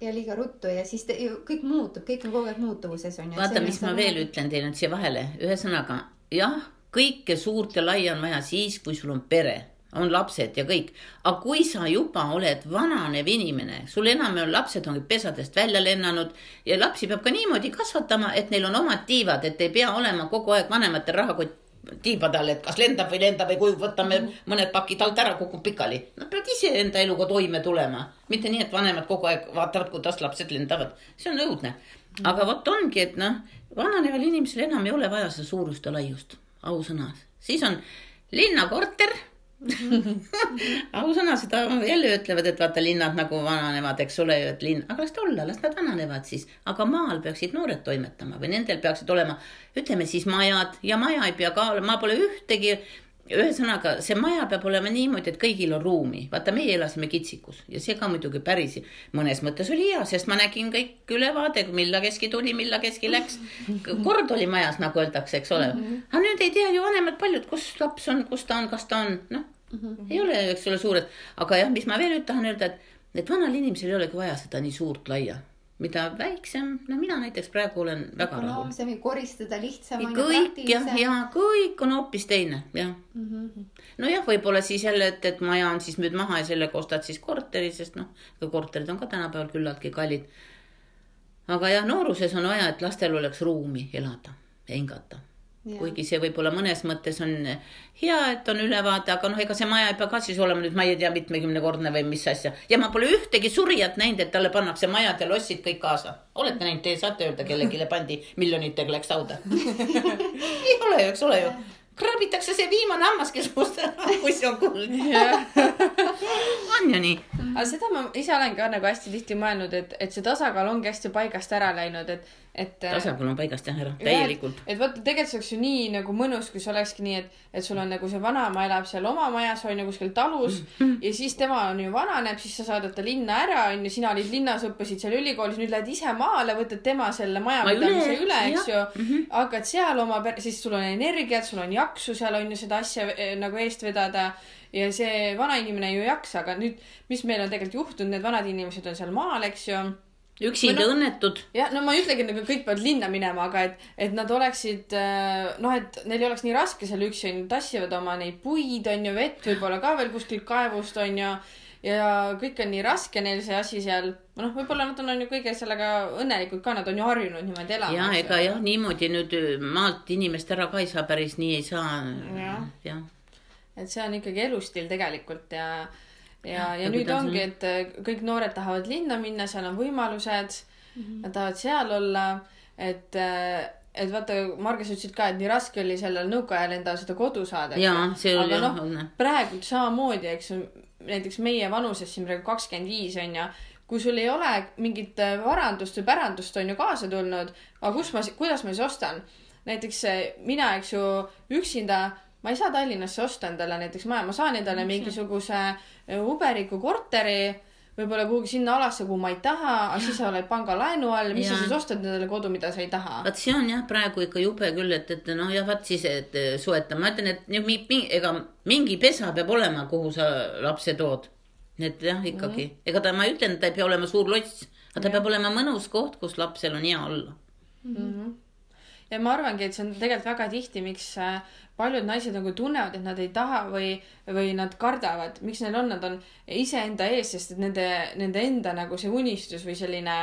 ja liiga ruttu ja siis te, ju kõik muutub, kõik on kogu aeg muutuvuses on ju. vaata, mis ma veel muutub. ütlen teile nüüd siia vahele, ühesõnaga jah, kõike suurt ja laia on vaja siis, kui sul on pere, on lapsed ja kõik. aga kui sa juba oled vananev inimene, sul enam ei ole, lapsed on pesadest välja lennanud ja lapsi peab ka niimoodi kasvatama, et neil on omad tiivad, et ei pea olema kogu aeg vanematel rahakott tiibade all, et kas lendab või lendab või kui võtame mm -hmm. mõned pakid alt ära, kukub pikali. Nad peavad ise enda eluga toime tulema, mitte nii, et vanemad kogu aeg vaatavad, kuidas lapsed lendavad. see on õudne. aga vot ongi, et noh, vananeval inimesel enam ei ole vaja seda suurust ja laiust, ausõna. siis on linnakorter ausõna, seda jälle ütlevad, et vaata linnad nagu vananevad, eks ole ju, et linn, aga las ta olla, las nad vananevad siis. aga maal peaksid noored toimetama või nendel peaksid olema, ütleme siis majad ja maja ei pea ka, ma pole ühtegi ühesõnaga, see maja peab olema niimoodi, et kõigil on ruumi. vaata, meie elasime kitsikus ja see ka muidugi päris mõnes mõttes oli hea, sest ma nägin kõik ülevaade, milla keski tuli, milla keski läks. kord oli majas, nagu öeldakse, eks ole. aga nüüd ei tea ju vanemad paljud, kus laps on, kus ta on, kas ta on, noh mm -hmm. ei ole, eks ole, suured. aga jah, mis ma veel nüüd tahan öelda, et, et vanal inimesel ei olegi vaja seda nii suurt laia mida väiksem, no mina näiteks praegu olen väga rahul. see koristada lihtsam. kõik jah, ja kõik on hoopis teine, jah mm -hmm.. nojah, võib-olla siis jälle, et, et maja on siis müüd maha ja sellega ostad siis korteri, sest noh, korterid on ka tänapäeval küllaltki kallid. aga jah, nooruses on vaja, et lastel oleks ruumi elada ja hingata kuigi see võib-olla mõnes mõttes on hea, et on ülevaade, aga noh, ega see maja ei pea ka siis olema nüüd, ma ei tea, mitmekümnekordne või mis asja. ja ma pole ühtegi surijat näinud, et talle pannakse majad ja lossid kõik kaasa. olete näinud, te saate öelda, kellelegi pandi miljonitega läks hauda ei ole ju, eks ole ju kraabitakse see viimane hammaski suust ära, kui see on kuld on ju nii? Aga seda ma ise olen ka nagu hästi tihti mõelnud, et, et see tasakaal ongi hästi paigast ära läinud, et et. Äh, tasakaal on paigast jah ära, täielikult. et vaata, tegelikult see oleks ju nii nagu mõnus, kui see olekski nii, et, et sul on nagu see vanaema elab seal oma majas, on ju kuskil talus mm -hmm. ja siis tema on ju vananeb, siis sa saadad ta linna ära, on ju, sina olid linnas, õppisid seal ülikoolis, nüüd lähed ise maale, võtad tema selle majapidamise üle, üle, eks ju mm. -hmm. hakkad seal oma, siis sul on energiat, sul on jaksu seal on ju seda asja eh, nagu eest vedada ja see vanainimene ju ei jaksa, aga nüüd, mis meil on tegelikult juhtunud, need vanad inimesed on seal maal, eks ju üksinda no, õnnetud. jah, no ma ei ütlegi nagu kõik peavad linna minema, aga et, et nad oleksid äh, noh, et neil ei oleks nii raske seal üksi onju, tassivad oma neid puid onju, vett võib-olla ka veel kuskilt kaevust onju. ja kõik on nii raske neil see asi seal, noh, võib-olla nad on, on ju kõige sellega õnnelikud ka, nad on ju harjunud niimoodi elama. ja ega jah, niimoodi nüüd maalt inimest ära ka ei saa, päris nii ei saa. jah ja. Et see on ikkagi elustiil tegelikult ja ja, ja nüüd ongi, et äh, kõik noored tahavad linna minna, seal on võimalused mm, -hmm. nad tahavad seal olla, et äh, et vaata, Marge, sa ütlesid ka, et nii raske oli sellel nõukaajal endale seda kodu saada. jaa, see oli jah noh, praegu samamoodi, eks ju, näiteks meie vanuses siin praegu kakskümmend viis on ju, kui sul ei ole mingit äh, varandust või pärandust on ju kaasa tulnud, aga kus ma, kuidas ma siis ostan? näiteks mina, eks ju, üksinda ma ei saa Tallinnasse osta endale näiteks maja, ma saan endale mingisuguse äh, uberiku korteri, võib-olla kuhugi sinna alasse, kuhu ma ei taha, aga siis sa oled pangalaenu all, mis ja. sa siis ostad endale kodu, mida sa ei taha. vot see on jah, praegu ikka jube küll, et, et noh, jah, vot siis, et soeta, ma ütlen, et mingi, ega mingi pesa peab olema, kuhu sa lapse tood. et jah, ikkagi mm, -hmm. ega ta, ma ei ütle, et ta ei pea olema suur lots, aga ta ja. peab olema mõnus koht, kus lapsel on hea olla mm. -hmm ja ma arvangi, et see on tegelikult väga tihti, miks äh, paljud naised nagu tunnevad, et nad ei taha või, või nad kardavad, miks neil on, nad on iseenda ees, sest et nende, nende enda nagu see unistus või selline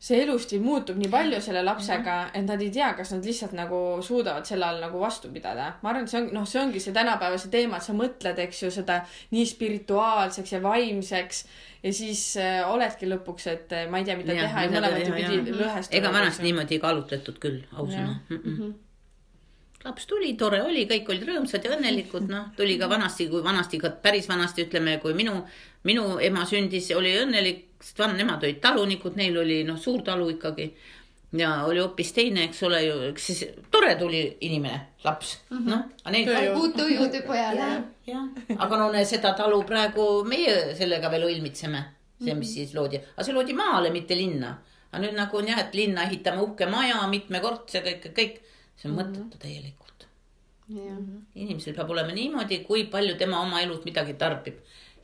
see elustiil muutub nii palju selle lapsega, et nad ei tea, kas nad lihtsalt nagu suudavad selle all nagu vastu pidada. ma arvan, et see on, noh, see ongi see tänapäevase teema, et sa mõtled, eks ju, seda nii spirituaalseks ja vaimseks ja siis äh, oledki lõpuks, et äh, ma ei tea, mida ja, teha ja mõlemat ju pidi lõhestuda. ega vanasti niimoodi kaalutletud küll, ausõna mm. -mm laps tuli, tore oli, kõik olid rõõmsad ja õnnelikud, noh, tuli ka vanasti, kui vanasti, päris vanasti ütleme, kui minu, minu ema sündis, oli õnnelik, sest vanemad olid talunikud, neil oli noh, suur talu ikkagi. ja oli hoopis teine, eks ole ju, eks siis tore tuli inimene, laps mm -hmm., noh. Uut tujude pojale. jah, aga no seda talu praegu meie sellega veel õilmitseme, see, mis mhm. siis loodi, aga see loodi maale, mitte linna. aga nüüd nagu on jah, et linna ehitame uhke maja, mitmekordse, kõik, kõik see on mm -hmm. mõttetu täielikult. inimesel peab olema niimoodi, kui palju tema oma elus midagi tarbib.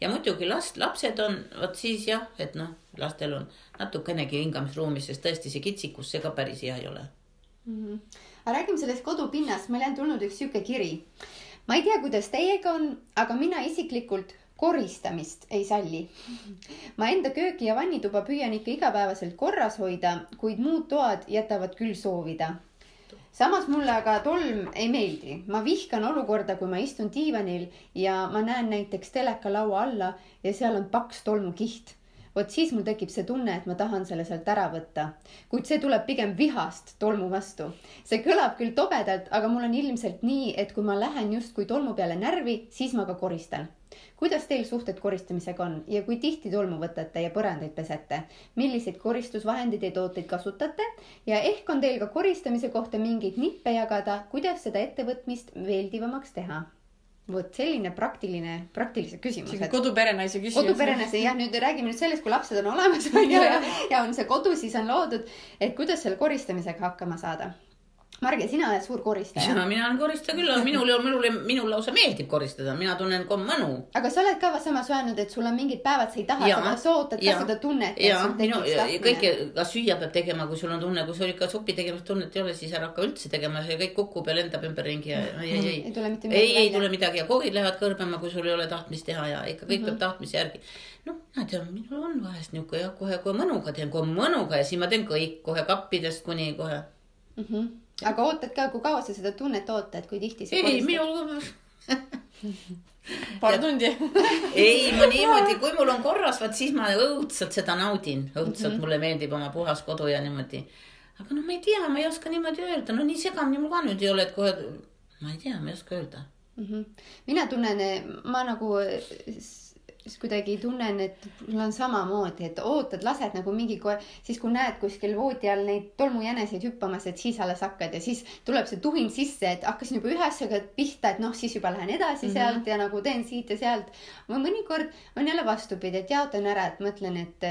Ja muidugi last, lapsed on, vot siis jah, et noh, lastel on natukenegi hingamisruumi, sest tõesti see kitsikus, see ka päris hea ei ole mm. -hmm. aga räägime sellest kodupinnast, meile on tulnud üks sihuke kiri. ma ei tea, kuidas teiega on, aga mina isiklikult koristamist ei salli. ma enda kööki ja vannituba püüan ikka igapäevaselt korras hoida, kuid muud toad jätavad küll soovida samas mulle aga tolm ei meeldi, ma vihkan olukorda, kui ma istun diivanil ja ma näen näiteks teleka laua alla ja seal on paks tolmukiht. Vot siis mul tekib see tunne, et ma tahan selle sealt ära võtta. kuid see tuleb pigem vihast tolmu vastu. see kõlab küll tobedalt, aga mul on ilmselt nii, et kui ma lähen justkui tolmu peale närvi, siis ma ka koristan kuidas teil suhted koristamisega on ja kui tihti tolmu võtate ja põrandaid pesete? milliseid koristusvahendeid ja tooteid kasutate ja ehk on teil ka koristamise kohta mingeid nippe jagada, kuidas seda ettevõtmist meeldivamaks teha? Vot selline praktiline, praktilised küsimused. koduperenaise küsimus. koduperenaise jah, nüüd räägime nüüd sellest, kui lapsed on olemas on ju ja, ja on see kodu, siis on loodud, et kuidas selle koristamisega hakkama saada Marge, sina oled suur koristaja. mina olen koristaja küll, aga minul, minul, minul lausa meeldib koristada, mina tunnen ka mõnu. aga sa oled ka samas öelnud, et sul on mingid päevad, sa ei taha seda, sa ootad ka seda tunnet. ja, minu, kõike, ka süüa peab tegema, kui sul on tunne, kui sul ikka supi tegemist tunnet ei ole, siis ära hakka üldse tegema, see kõik kukub ja lendab ümberringi ja ei, ei, ei. ei tule mitte midagi. ei, ei tule midagi ja koogid lähevad kõrbema, kui sul ei ole tahtmist teha ja ikka kõik mm -hmm. peab tahtmise järgi. noh, ma tean, minul on vahest niuke jah, kohe, kohe mõnuga teen, kohe mõnuga ja siis ma teen kõik kohe kappidest kuni kohe mm. -hmm aga ootad ka, kui kaua sa seda tunnet ootad, kui tihti sa ei, minul paar tundi ei, ma niimoodi, kui mul on korras, vaat siis ma õudselt seda naudin, õudselt mm -hmm. mulle meeldib oma puhas kodu ja niimoodi. aga no ma ei tea, ma ei oska niimoodi öelda, no nii segamini mul ka nüüd ei ole, et kohe, ma ei tea, ma ei oska öelda mm. -hmm. mina tunnen, ma nagu siis kuidagi tunnen, et mul on samamoodi, et ootad, lased nagu mingi kohe, siis kui näed kuskil voodi all neid tolmujäneseid hüppamas, et siis alles hakkad ja siis tuleb see tuhin sisse, et hakkasin juba ühe asjaga pihta, et noh, siis juba lähen edasi mm -hmm. sealt ja nagu teen siit ja sealt. mõnikord on jälle vastupidi, et jaotan ära, et mõtlen, et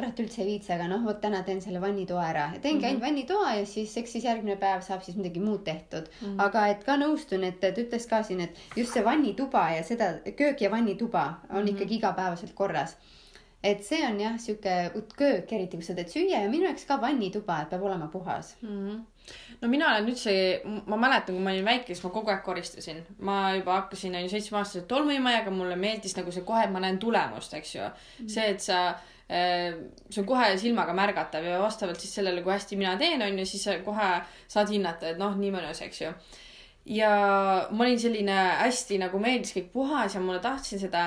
kurat üldse ei viitsi, aga noh, vot täna teen selle vannitoa ära ja teengi mm -hmm. ainult vannitoa ja siis eks siis järgmine päev saab siis midagi muud tehtud mm. -hmm. aga et ka nõustun, et ta ütles ka siin, et just see vannituba ja seda köök ja vannituba on mm -hmm. ikkagi igapäevaselt korras. et see on jah, sihuke köök, eriti kui sa teed süüa ja minu jaoks ka vannituba, et peab olema puhas mm. -hmm no mina olen üldse, ma mäletan, kui ma olin väike, siis ma kogu aeg koristasin. ma juba hakkasin, on ju, seitsmeaastaselt tolmuimajaga, mulle meeldis nagu see kohe, ma näen tulemust, eks ju. -hmm. see, et sa see on kohe silmaga märgatav ja vastavalt siis sellele, kui hästi mina teen, on ju, siis kohe saad hinnata, et noh, nii mõnus, eks ju. ja ma olin selline hästi nagu meeldis kõik puhas ja mulle tahtsin seda.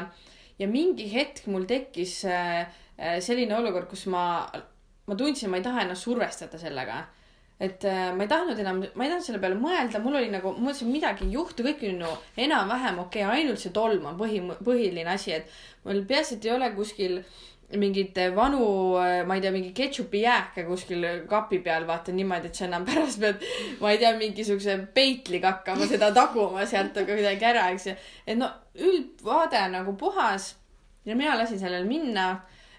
ja mingi hetk mul tekkis äh, äh, selline olukord, kus ma, ma tundsin, ma ei taha ennast survestada sellega et äh, ma ei tahtnud enam, ma ei tahtnud selle peale mõelda, mul oli nagu, ma mõtlesin, midagi ei juhtu, kõik on ju enam-vähem okei okay,, ainult see tolm on põhi, põhiline asi, et mul peaasi, et ei ole kuskil mingeid vanu, ma ei tea, mingi ketšupi jääke kuskil kapi peal, vaata niimoodi, et sa enam pärast pead, ma ei tea, mingisuguse peitliga hakkama seda taguma sealt aga kuidagi ära, eks ju. et no üldvaade nagu puhas ja mina lasin sellel minna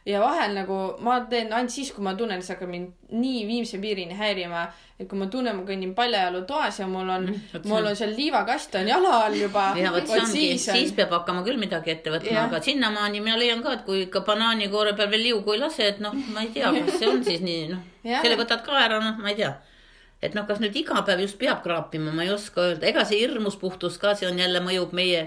ja vahel nagu ma teen ainult siis, kui ma tunnen, et see hakkab mind nii viimse piirini häirima, et kui ma tunnen, ma kõnnin paljajalu toas ja mul on mm,, mul on seal liivakast on jala all juba. ja vot see ongi, siis, on... siis peab hakkama küll midagi ette võtma, aga sinnamaani ma leian ka, et kui ikka banaanikoore peal veel liugu ei lase, et noh, ma ei tea, kas see on siis nii, noh, selle võtad ka ära, noh, ma ei tea. Et noh, kas nüüd iga päev just peab kraapima, ma ei oska öelda, ega see hirmus puhtus ka, see on jälle mõjub meie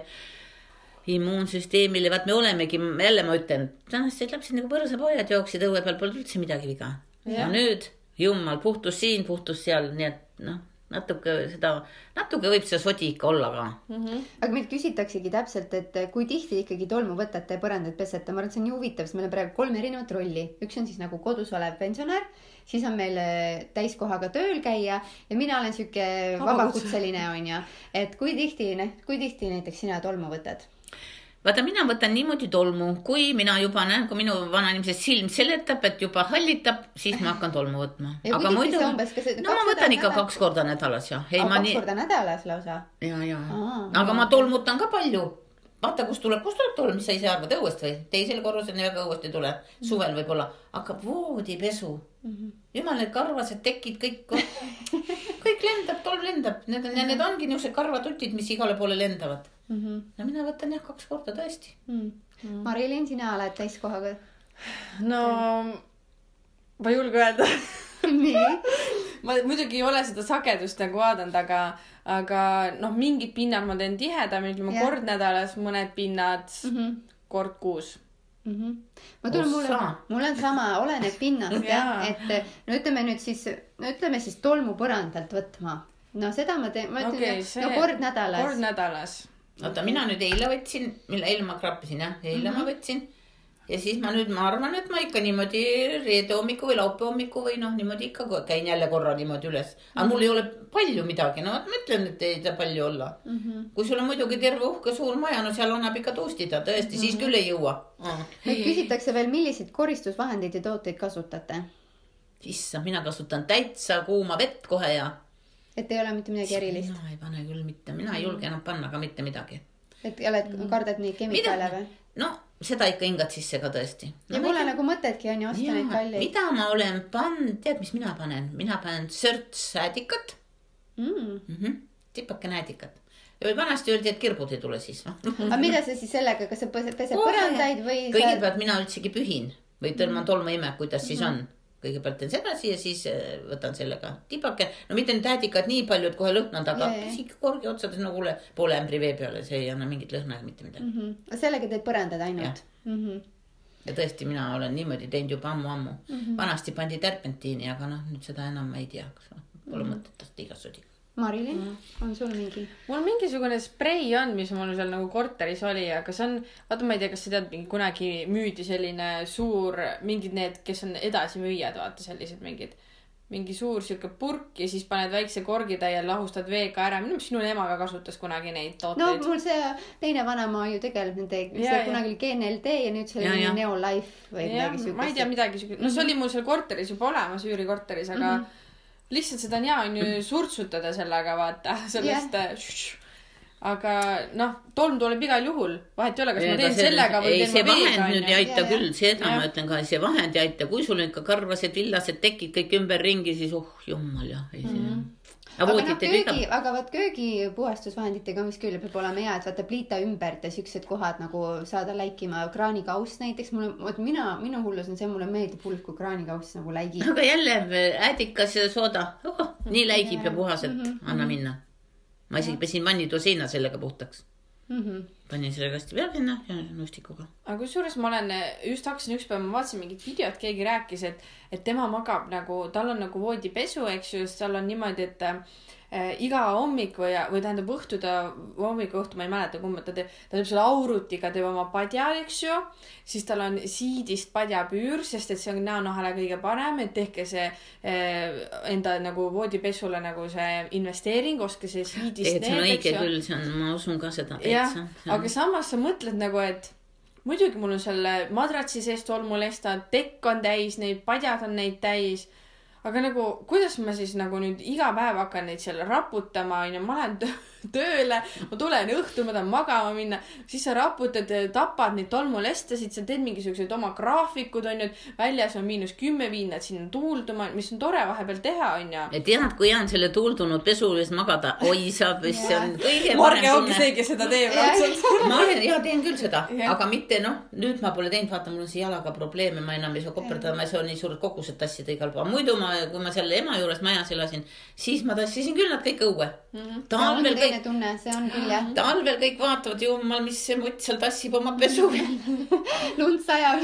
immuunsüsteemile, vaat me olemegi, jälle ma ütlen, tänased lapsed nagu põrsapojad jooksid õue peal, polnud üldse midagi viga. ja nüüd jummal, puhtus siin, puhtus seal, nii et noh natuke seda, natuke võib see sodi ikka olla ka mm. -hmm. aga meilt küsitaksegi täpselt, et kui tihti ikkagi tolmu võtate ja põrandaid pesete, ma arvan, et see on nii huvitav, sest meil on praegu kolm erinevat rolli, üks on siis nagu kodus olev pensionär, siis on meil äh, täiskohaga tööl käija ja mina olen sihuke vabakutseline onju, et kui tihti, kui tihti näiteks sina tolmu võtad vaata, mina võtan niimoodi tolmu, kui mina juba näen, kui minu vanainimese silm seletab, et juba hallitab, siis ma hakkan tolmu võtma. aga muidu, no ma võtan ikka nädal? kaks korda nädalas jah. kaks nii... korda nädalas lausa? ja, ja, aga ma tolmutan ka palju. Vaata, kust tuleb, kust tuleb tolm, mis sa ise arvad, õuest või? teisel korrusel väga õuest ei tule, suvel võib-olla, hakkab voodipesu mm. -hmm. jumal, need karvased tekid kõik, kõik lendab, tolm lendab, need on, need ongi niisugused karvatutid, mis igale poole lendavad mm. -hmm. no mina võtan jah kaks korda tõesti mm. -hmm. Mari-Leen, sina oled täiskohaga? no ma ei julge öelda nii ma muidugi ei ole seda sagedust nagu vaadanud, aga, aga noh, mingid pinnad ma teen tihedamini, ütleme yeah. kord nädalas, mõned pinnad mm -hmm. kord kuus mm. -hmm. ma tulen, mul on, mul on sama, oleneb pinnast jah, et no ütleme nüüd siis, no ütleme siis tolmupõrandalt võtma. no seda ma teen, ma ütlen okay,, no kord nädalas. kord nädalas oota, mina nüüd eile võtsin, mille eile ma krappisin jah, eile mm -hmm. ma mhm. võtsin. Ja siis ma nüüd, ma arvan, et ma ikka niimoodi reede hommiku või laupäeva hommiku või noh, niimoodi ikka käin jälle korra niimoodi üles. aga mm -hmm. mul ei ole palju midagi, no ma ütlen, et ei saa palju olla mm. -hmm. kui sul on muidugi terve uhke suur maja, no seal annab ikka tuustida, tõesti mm, -hmm. siis küll ei jõua mm.. nüüd küsitakse veel, milliseid koristusvahendeid ja tooteid kasutate? issand, mina kasutan täitsa kuuma vett kohe ja et ei ole mitte midagi erilist? mina ei pane küll mitte, mina ei julge enam panna ka mitte midagi. Et oled, kardad neid kemikaale või? no seda ikka hingad sisse ka tõesti no,. ja pole nagu mõtetki on ju osta neid kalleid. mida ma olen pannud, tead, mis mina panen, mina panen sörtsäädikat mm. mm. -hmm. tipake näädikat vanasti öeldi, et kirbud ei tule siis noh. aga mida sa siis sellega, kas sa pesed põrandaid või? kõigepealt sa... mina üldsegi pühin või tõmban tolmuimek, kuidas mm -hmm. siis on kõigepealt teen sedasi ja siis äh, võtan sellega tibake, no mitte nüüd häädikat nii palju, et kohe lõhnad, aga ikka korgi otsades no kuule poole ämbri vee peale, see ei anna mingit lõhna ega mitte midagi mm. -hmm. sellega teed põrandad ainult? Mm -hmm. ja tõesti, mina olen niimoodi teinud juba ammu-ammu mm. -hmm. vanasti pandi terpentiini, aga noh, nüüd seda enam ma ei tea, kas pole mm -hmm. mõtet tõsta igas sodi Marilyn mm., on sul mingi? mul mingisugune sprei on, mis mul seal nagu korteris oli, aga see on, vaata, ma ei tea, kas sa tead, kunagi müüdi selline suur, mingid need, kes on edasimüüjad, vaata sellised mingid, mingi suur sihuke purk ja siis paned väikse korgitäie, lahustad veega ära. minu meelest sinu ema ka kasutas kunagi neid tooteid. no mul see teine vanaema ju tegeleb nende, see kunagi oli GNLD ja nüüd see oli Neolife või midagi siukest. ma ei tea midagi siukest, no see oli mul seal korteris juba olemas, üürikorteris, aga mm. -hmm lihtsalt seda on hea on ju surtsutada sellega vaata sellest yeah. aga noh, tolm tuleb igal juhul, vahet ei ole, kas ja, ma teen see, sellega või teen ma veega. vahend nüüd ei aita ja, küll, seda ja. ma ütlen ka, see vahend ei aita, kui sul ikka karvased villased tekid kõik ümberringi, siis oh jumal jah, ei see mm -hmm aga noh, köögi, aga vot köögipuhastusvahenditega on vist küll, peab olema hea, et vaata pliita ümbert ja siuksed kohad nagu saada läikima, kraanikauss näiteks mulle, vot mina, minu hullus on see, mulle meeldib hullult, kui kraanikauss nagu läigib. aga jälle äädikas ja sooda oh,, nii läigib ja, ja puhas, et mm -hmm. anna minna. ma isegi pesin vannitoa seina sellega puhtaks mm. -hmm. Panin selle kasti peale sinna ja nõustikuga. aga kusjuures ma olen, just hakkasin ükspäev, ma vaatasin mingit videot, keegi rääkis, et, et tema magab nagu, tal on nagu voodipesu, eks ju, seal on niimoodi, et äh, iga hommik või, või tähendab õhtu ta, hommiku õhtu, ma ei mäleta, kumba ta teeb, ta teeb selle aurutiga, teeb oma padja, eks ju. siis tal on siidist padjapüür, sest et see on näonahale kõige parem, et tehke see äh, enda nagu voodipesule nagu see investeering, ostke see siidist. tegelikult see on õige küll, see on, ma usun ka seda täitsa. aga samas sa mõtled nagu, et muidugi mul on selle madratsi sees tolmulestad, tekk on täis neid, padjad on neid täis aga nagu, kuidas ma siis nagu nüüd iga päev hakkan neid seal raputama, onju, ma lähen tööle, ma tulen õhtul, ma tahan magama minna, siis sa raputad, tapad neid tolmulestasid, sa teed mingisuguseid oma graafikud, onju, et väljas on miinus kümme, viid nad sinna tuulduma, mis on tore vahepeal teha, onju. et tead, kui on selle tuuldunud pesu juures magada, oi saab, see on kõige Marge ongi see, kes seda teeb raudselt. ma olen, ja teen küll seda, aga mitte noh, nüüd ma pole teinud, vaata, mul on see jalaga probleeme, ma enam ei saa koperdada, ma ei saa nii suured kogused tassida igal pool, muidu ma, kui ma seal ema juures majas elasin, siis ma tassisin küll nad kõik õue mm. -hmm. talvel kõik selline tunne, see on küll jah. talvel kõik vaatavad, jumal, mis see mutt seal tassib oma pesu lund sajab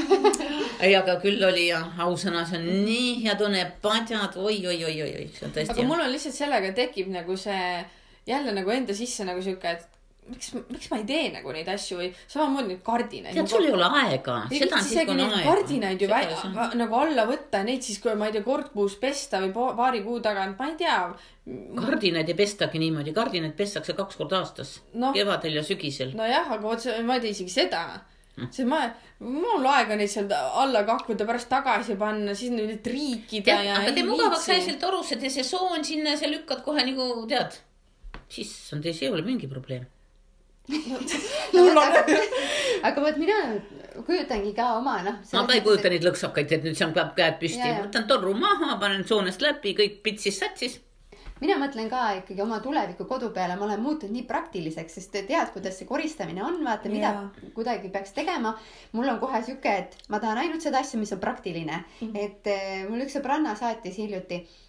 ei, aga küll oli jah, ausõna, see on nii hea tunne, padjad oi, oi, oi, oi, oi, see on tõesti. aga mul on lihtsalt sellega tekib nagu see jälle nagu enda sisse nagu sihuke, et miks, miks ma ei tee nagu neid asju või samamoodi neid kardinaid. tead, sul ei ole aega. isegi neid kardinaid ju välja, nagu alla võtta ja neid siis, kui ma ei tea, kord kuus pesta või paari kuu tagant, ma ei tea. kardinaid ei pestagi niimoodi, kardinaid pestakse kaks korda aastas no,, kevadel ja sügisel. nojah, aga vot see, ma ei tea isegi seda hm. sest ma, mul aega neid sealt alla kakkuda, pärast tagasi panna, siis neid triikida ja. aga tee mugavaks asjalt torused ja see soon sinna ja sa lükkad kohe nagu tead. siis on see ei ole mingi probleem mul on aga vot mina kujutangi ka oma noh. ma ka ei kujuta neid lõksakaid, et nüüd seal peab käed püsti, võtan torru maha, panen soonest läbi, kõik pitsis satsis mina mõtlen ka ikkagi oma tuleviku kodu peale, ma olen muutunud nii praktiliseks, sest tead, kuidas see koristamine on, vaata, mida yeah. kuidagi peaks tegema. mul on kohe sihuke, et ma tahan ainult seda asja, mis on praktiline mm. -hmm. et eh, mul üks sõbranna saatis hiljuti Eh,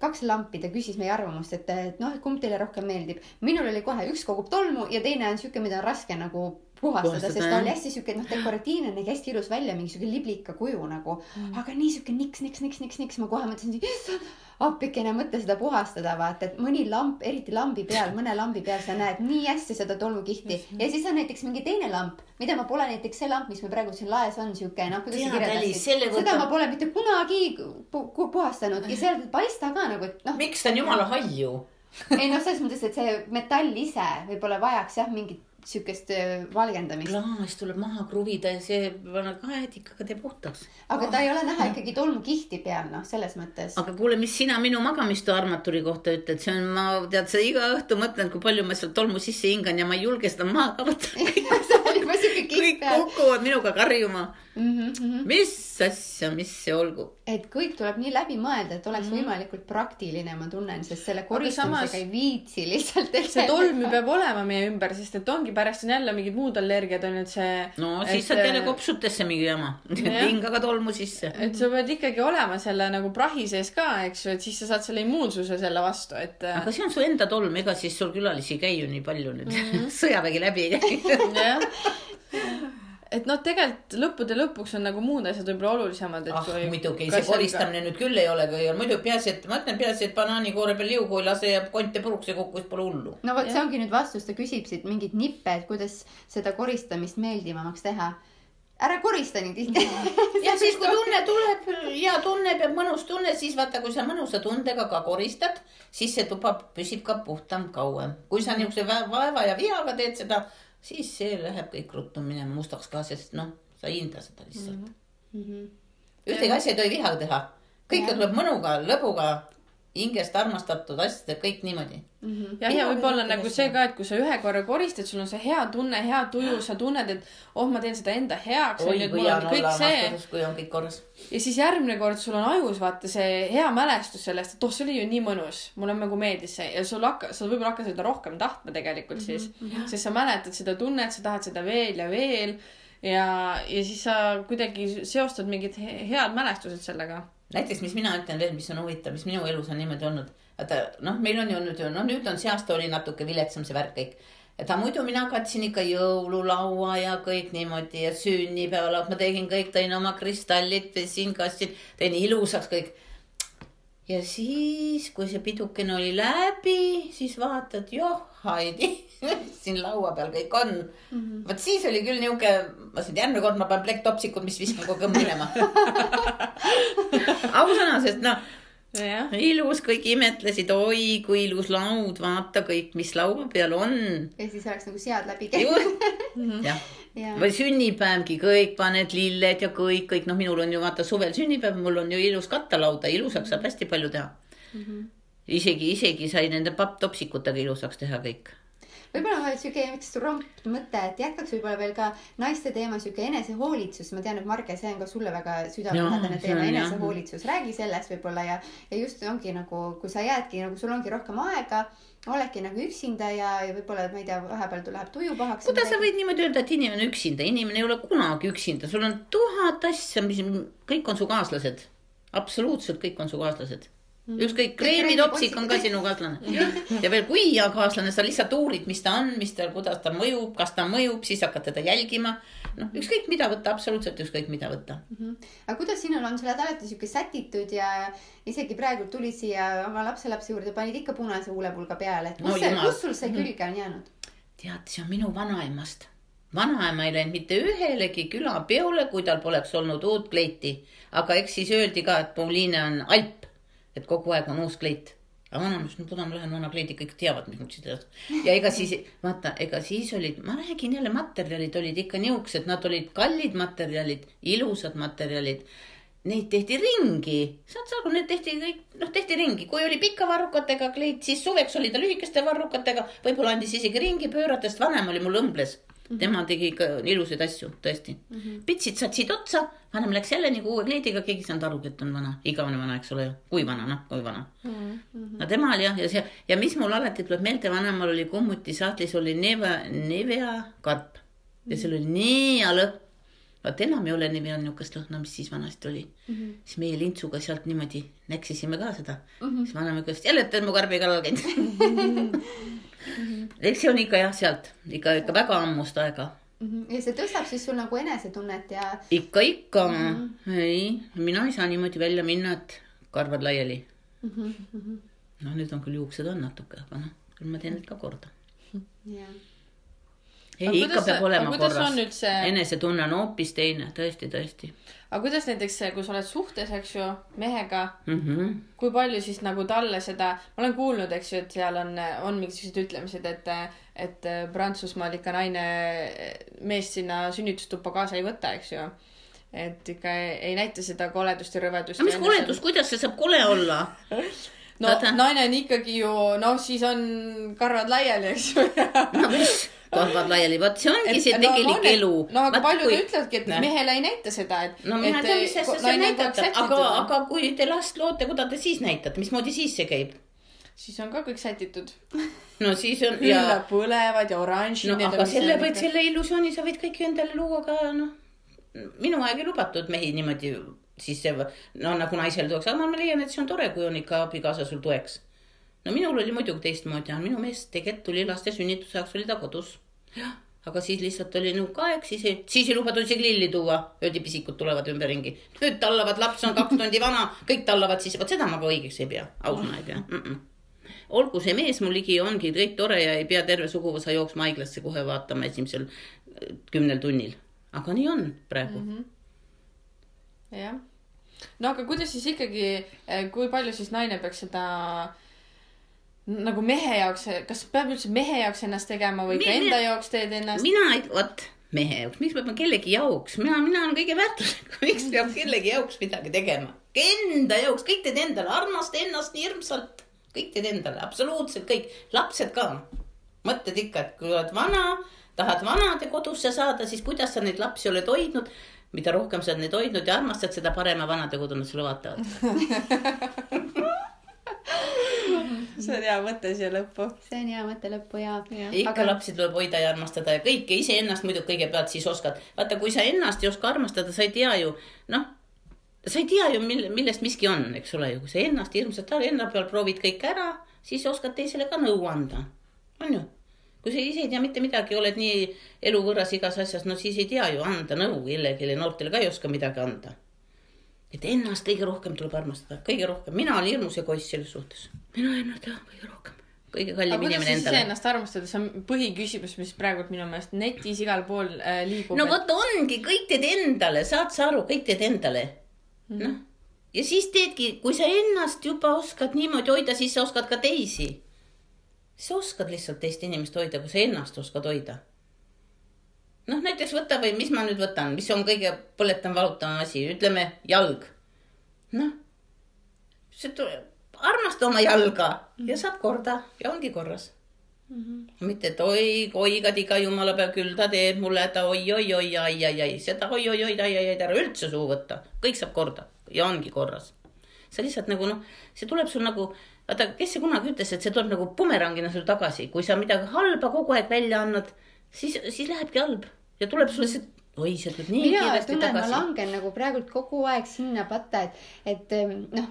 kaks lampi, ta küsis meie arvamust, et, et noh, et kumb teile rohkem meeldib. minul oli kohe üks kogub tolmu ja teine on sihuke, mida on raske nagu puhastada, sest ta oli hästi sihuke noh, dekoratiivne, nägi hästi ilus välja, mingi sihuke liblika kuju nagu. Mm.. aga nii sihuke niks, niks, niks, niks, niks, ma kohe mõtlesin, issand, appikene mõtle seda puhastada, vaata, et mõni lamp, eriti lambi peal, mõne lambi peal sa näed nii hästi seda tolmukihti. Mm -hmm. ja siis on näiteks mingi teine lamp, mida ma pole näiteks see lamp, mis meil praegu siin laes on, sihuke noh, kuidas sa kirjeldasid, seda ma pole mitte kunagi pu puhastanud. Ja sealt ei paista ka nagu, et noh. miks ta on jumala halju ei noh, selles mõttes, et see metall ise võib-olla vajaks jah mingit sihukest äh, valgendamist. klaas tuleb maha kruvida ja see panna kaetikaga teeb puhtaks. aga ta ei ole näha ikkagi tolmukihti peal, noh, selles mõttes. aga kuule, mis sina minu magamistoa armatuuri kohta ütled, see on, ma tead, sa iga õhtu mõtled, kui palju ma sealt tolmu sisse hingan ja ma ei julge seda maha võtta kõik kukuvad minuga karjuma mm. -hmm. mis asja, mis see olgu. et kõik tuleb nii läbi mõelda, et oleks mm -hmm. võimalikult praktiline, ma tunnen, sest selle koristamisega samas... ei viitsi lihtsalt see tolm ju peab olema meie ümber, sest et ongi pärast on jälle mingid muud allergiad on ju, et see. no siis saad jälle kopsutesse mingi jama hingaga tolmu sisse. et sa pead ikkagi olema selle nagu prahi sees ka, eks ju, et siis sa saad selle immuunsuse selle vastu, et. aga see on su enda tolm, ega siis sul külalisi ei käi ju nii palju nüüd mm -hmm. sõjavägi läbi ei käi jah et noh, tegelikult lõppude lõpuks on nagu muud asjad võib-olla olulisemad. ah kui, muidugi, see koristamine ka... nüüd küll ei ole, kui on muidu peaasi, et ma ütlen peaasi, et banaanikoore peal liugu ei lase ja konte puruks ei kuku, siis pole hullu. no vot, see ongi nüüd vastus, ta küsib siit mingeid nippe, et kuidas seda koristamist meeldivamaks teha ära korista nii tihti ja siis, kui tunne tuleb, hea tunne peab mõnus tunne, siis vaata, kui sa mõnusa tundega ka koristad, siis see tuba püsib ka puhtam kauem. kui sa niisuguse vaeva ja vihaga teed seda siis see läheb kõik ruttu minema mustaks ka, sest noh, sa ei hinda seda lihtsalt mm. -hmm. ühtegi asja ei tohi vihaga teha, kõike tuleb mõnuga, lõbuga hingest armastatud asjad, kõik niimoodi mm. -hmm. jah, ja võib-olla nagu see ka, et kui sa ühe korra koristad, sul on see hea tunne, hea tuju, sa tunned, et oh, ma teen seda enda heaks. oi, kui hea on olla vastuseks, kui on kõik korras. ja siis järgmine kord sul on ajus vaata see hea mälestus sellest, et oh, see oli ju nii mõnus, mulle nagu meeldis see ja sul hakka-, sa võib-olla hakkad seda rohkem tahtma tegelikult mm -hmm. siis mm, -hmm. sest sa mäletad seda tunnet, sa tahad seda veel ja veel ja, ja siis sa kuidagi seostad mingid head mälestused sellega näiteks, mis mina ütlen veel, mis on huvitav, mis minu elus on niimoodi olnud. vaata noh, meil on ju nüüd, noh nüüd on see aasta oli natuke viletsam see värk kõik. aga muidu mina katsin ikka jõululaua ja kõik niimoodi ja sünnipäevalauad ma tegin kõik, tõin oma kristallid, pesin, kastsin, teen ilusaks kõik. Ja siis, kui see pidukene oli läbi, siis vaatad, joh, Heidi siin laua peal kõik on. Mm -hmm.. vot siis oli küll niuke, ma ütlesin, et järgmine kord ma panen plekktopsikud, mis viskan kogu aeg minema ausõna, sest noh Ja. ilus, kõik imetlesid, oi kui ilus laud, vaata kõik, mis laua peal on. ja siis oleks nagu sead läbi käinud. jah ja. või sünnipäevgi, kõik paned lilled ja kõik, kõik noh, minul on ju vaata suvel sünnipäev, mul on ju ilus kattelauda, ilusaks saab hästi palju teha mm. -hmm isegi, isegi sai nende papptopsikutega ilusaks teha kõik võib-olla sihuke üks romp mõte, et jätkaks võib-olla veel ka naiste teema sihuke enesehoolitsus, ma tean, et Marge, see on ka sulle väga südamelähedane teema, enesehoolitsus, räägi sellest võib-olla ja, ja just ongi nagu, kui sa jäädki nagu sul ongi rohkem aega, oledki nagu üksinda ja, ja võib-olla, ma ei tea, vahepeal läheb tuju pahaks. kuidas sa võid niimoodi öelda, et inimene üksinda, inimene ei ole kunagi üksinda, sul on tuhat asja, mis kõik on su kaaslased, absoluutselt kõik on su kaaslased. Ükskõik, kreemitopsik on ka sinu kaaslane. ja veel, kui hea kaaslane, sa lihtsalt uurid, mis ta on, mis ta, kuidas ta mõjub, kas ta mõjub, siis hakkad teda jälgima. noh, ükskõik mida võtta, absoluutselt ükskõik mida võtta mm. -hmm. aga kuidas sinul on, sa oled alati sihuke sätitud ja isegi praegu tulid siia oma lapselapse juurde, panid ikka punase huulepulga peale, et kus no, see, kus sul see mhm. külge on jäänud? tead, see on minu vanaemast vanaema ei läinud mitte ühelegi külapeole, kui tal poleks olnud uut kleiti. aga eks siis öeldi ka, et Pauliine on alp et kogu aeg on uus kleit. aga vanaema ütles, no kuda ma lähen vana kleidi, kõik teavad, mis mul siit on. ja ega siis, vaata, ega siis olid, ma räägin jälle, materjalid olid ikka niisugused, nad olid kallid materjalid, ilusad materjalid. Neid tehti ringi, saad sa aru, need tehti kõik, noh, tehti ringi, kui oli pika varrukatega kleit, siis suveks oli ta lühikeste varrukatega, võib-olla andis isegi ringi pöörata, sest vanem oli mul õmbles -hmm. tema tegi ikka ilusaid asju, tõesti mm. -hmm. pitsid satsid otsa, vanem läks jälle nagu uue kleidiga, keegi ei saanud arugi, et on vana, igavene vana, eks ole ju. kui vana, noh, kui vana mm. -hmm. no tema oli jah, ja see ja mis mul alati tuleb meelde, vanemal oli kummuti sahtlis oli Neve, Nevea karp ja seal oli nii hea lõhn vaat enam ei ole Nevea niisugust lõhna, mis siis vanasti oli mm. -hmm. siis meie lintsuga sealt niimoodi näksisime ka seda mm. -hmm. siis vanem ütles, jälle oled mu karbi kallal käinud -hmm. eks see on ikka jah, sealt ikka, ikka väga ammust aega mm. -hmm. ja see tõstab siis sul nagu enesetunnet ja. ikka, ikka mm. -hmm. ei, mina ei saa niimoodi välja minna, et karvad laiali mm. -hmm. noh, nüüd on küll juuksed on natuke, aga noh, küll ma teen need ka korda. jah ei, ikka peab olema korras. Üldse... enesetunne on hoopis teine, tõesti, tõesti. aga kuidas näiteks, kui sa oled suhtes, eks ju, mehega mm, -hmm. kui palju siis nagu talle seda, ma olen kuulnud, eks ju, et seal on, on mingisugused ütlemised, et, et Prantsusmaal ikka naine meest sinna sünnitustuppa kaasa ei võta, eks ju et ikka ei, ei näita seda koledust ja rõvedust. mis koledus, kuidas see saab kole olla no Tata. naine on ikkagi ju, noh, siis on karvad laiali, eks ju no mis karvad laiali, vot see ongi et, see no, tegelik no, elu. no aga paljud kui... ütlevadki, et mehele ei näita seda, et. no mina ei tea, mis asja sa näitad, aga, aga kui te last loote, kuidas te siis näitate, mismoodi siis see käib? siis on ka kõik sätitud. no siis on. küllad põlevad ja oranžid. no aga selle võid, selle illusiooni sa võid kõik endale luua ka noh. minu aeg ei lubatud mehi niimoodi siis see, no nagu naisel toeks, aga ma leian, et see on tore, kui on ikka abikaasa sul toeks no minul oli muidugi teistmoodi, minu mees tegelikult tuli laste sünnituse ajaks oli ta kodus. Aga siis lihtsalt oli nõuka aeg, siis ei, siis ei lubatud isegi lilli tuua, öeldi pisikud tulevad ümberringi. nüüd tallavad, laps on kaks tundi vana, kõik tallavad siis, vot seda ma ka õigeks ei pea, ausõna ei pea mm. -mm olgu see mees mul ligi, ongi kõik tore ja ei pea terve suguvõsa jooksma haiglasse kohe vaatama esimesel äh, kümnel tunnil. aga nii on praegu mm. -hmm. jah. no aga kuidas siis ikkagi, äh, kui palju siis naine peaks seda nagu mehe jaoks, kas peab üldse mehe jaoks ennast tegema või mina, ka enda jaoks teed ennast? mina vot mehe jaoks, miks ma pean kellegi jaoks, mina, mina olen kõige väärtuslikum, miks peab kellegi jaoks midagi tegema? Enda jaoks, kõik teed endale, armasta ennast nii hirmsalt, kõik teed endale, absoluutselt kõik, lapsed ka. mõtled ikka, et kui oled vana, tahad vanade kodusse saada, siis kuidas sa neid lapsi oled hoidnud? Mida rohkem sa neid hoidnud ja armastad, seda parema vanadekodu nad sulle vaatavad see on hea mõte siia lõppu. see on hea mõte lõppu ja, ja.. ikka aga... lapsi tuleb hoida ja armastada ja kõike iseennast muidugi kõigepealt siis oskad. vaata, kui sa ennast ei oska armastada, sa ei tea ju, noh, sa ei tea ju, mille, millest miski on, eks ole ju, kui sa ennast hirmsalt enda peal proovid kõik ära, siis oskad teisele ka nõu anda. on ju? kui sa ise ei tea mitte midagi, oled nii eluvõrras igas asjas, no siis ei tea ju anda nõu kellelegi, noortele ka ei oska midagi anda et ennast kõige rohkem tuleb armastada, kõige rohkem, mina olen hirmus egoist selles suhtes. mina ennast jah, kõige rohkem, kõige kallim inimene endale. ennast armastada, see on põhiküsimus, mis praegult minu meelest netis igal pool äh, liigub. no vot ongi, kõik teed endale, saad sa aru, kõik teed endale. -hmm.. noh, ja siis teedki, kui sa ennast juba oskad niimoodi hoida, siis sa oskad ka teisi. sa oskad lihtsalt teist inimest hoida, kui sa ennast oskad hoida noh, näiteks võta või mis ma nüüd võtan, mis on kõige põletavam, valutavam asi, ütleme jalg. noh, see tuleb, armasta oma jalga ja saad korda ja ongi korras mm. -hmm. mitte, et oi, oi kadiga jumala peal, küll ta teeb mulle häda oi, oi, oi, ai, ai, ai, seda oi, oi, oi, ai, ai, ai, ära üldse suhu võtta, kõik saab korda ja ongi korras. sa lihtsalt nagu noh, see tuleb sul nagu, vaata, kes see kunagi ütles, et see tuleb nagu bumerangina sul tagasi, kui sa midagi halba kogu aeg välja annad siis, siis lähebki halb ja tuleb sulle see oi, sealt tuleb nii kiiresti tagasi. ma langen nagu praegult kogu aeg sinna patta, et, et noh,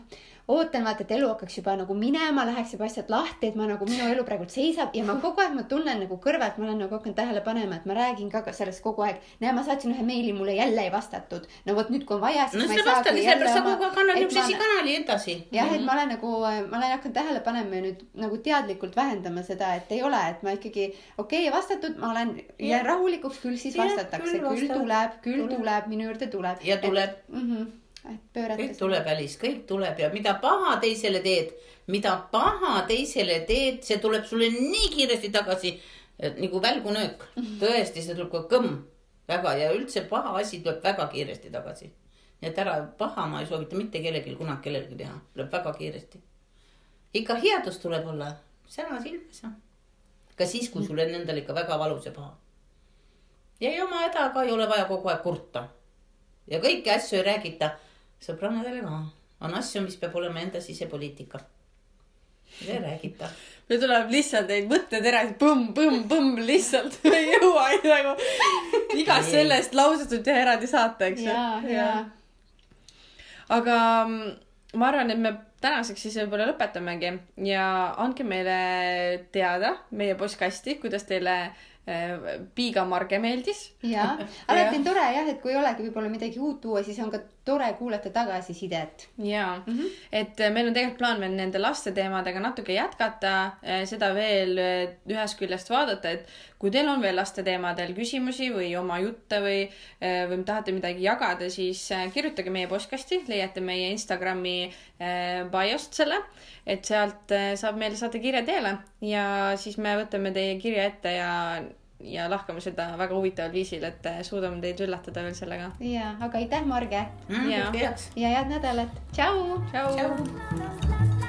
ootan vaata, et elu hakkaks juba nagu minema, läheks juba asjad lahti, et ma nagu minu elu praegu seisab ja ma kogu aeg ma tunnen nagu kõrvalt, ma olen nagu hakanud tähele panema, et ma räägin ka sellest kogu aeg. näe, ma saatsin ühe meili, mulle jälle ei vastatud. no vot nüüd, kui on vaja, siis no, ma ei saagi oma. sa kogu aeg annad niisuguse kanali edasi. jah, et mhm. ma olen nagu, ma olen hakanud tähele panema ja nüüd nagu teadlikult vähendama seda, et ei ole, et ma ikkagi okei okay,, ei vastatud, ma olen, jään rahulikuks, küll siis vastatakse, küll, tuleb, küll tuleb, tuleb, minu juurde tuleb. ja tuleb. Kõik tuleb välis, kõik tuleb ja mida paha teisele teed, mida paha teisele teed, see tuleb sulle nii kiiresti tagasi nagu välgunöök. Mhm. tõesti, see tuleb kui kõmm väga ja üldse paha asi tuleb väga kiiresti tagasi. nii et ära, paha ma ei soovita mitte kellelgi kunagi kellelegi teha, tuleb väga kiiresti. ikka headust tuleb olla, sära silmas ja. ka siis, kui sul on endal ikka väga valus ja paha. ja ei oma häda ka ei ole vaja kogu aeg kurta. ja kõiki asju ei räägita sõbrannadele ka. on asju, mis peab olema enda sisepoliitika. ei räägita. meil tuleb lihtsalt neid mõtteterasid põmm-põmm-põmm lihtsalt ei jõua nagu igast sellest lausest võib teha eraldi saate, eks ju. ja, ja. aga mm, ma arvan, et me tänaseks siis võib-olla lõpetamegi ja andke meile teada meie postkasti, kuidas teile Äh, piigamarge meeldis. ja, alati on tore jah, et kui ei olegi võib-olla midagi uut tuua, siis on ka tore kuulata tagasisidet. ja mm, -hmm. et äh, meil on tegelikult plaan veel nende laste teemadega natuke jätkata, äh, seda veel ühest küljest vaadata, et kui teil on veel laste teemadel küsimusi või oma jutte või, või tahate midagi jagada, siis kirjutage meie postkasti, leiate meie Instagrami biost selle, et sealt saab meile saata kirja teele ja siis me võtame teie kirja ette ja ja lahkame seda väga huvitaval viisil, et suudame teid üllatada veel sellega. ja, aga aitäh, Marge mm,. ja, ja head nädalat. tšau. tšau, tšau..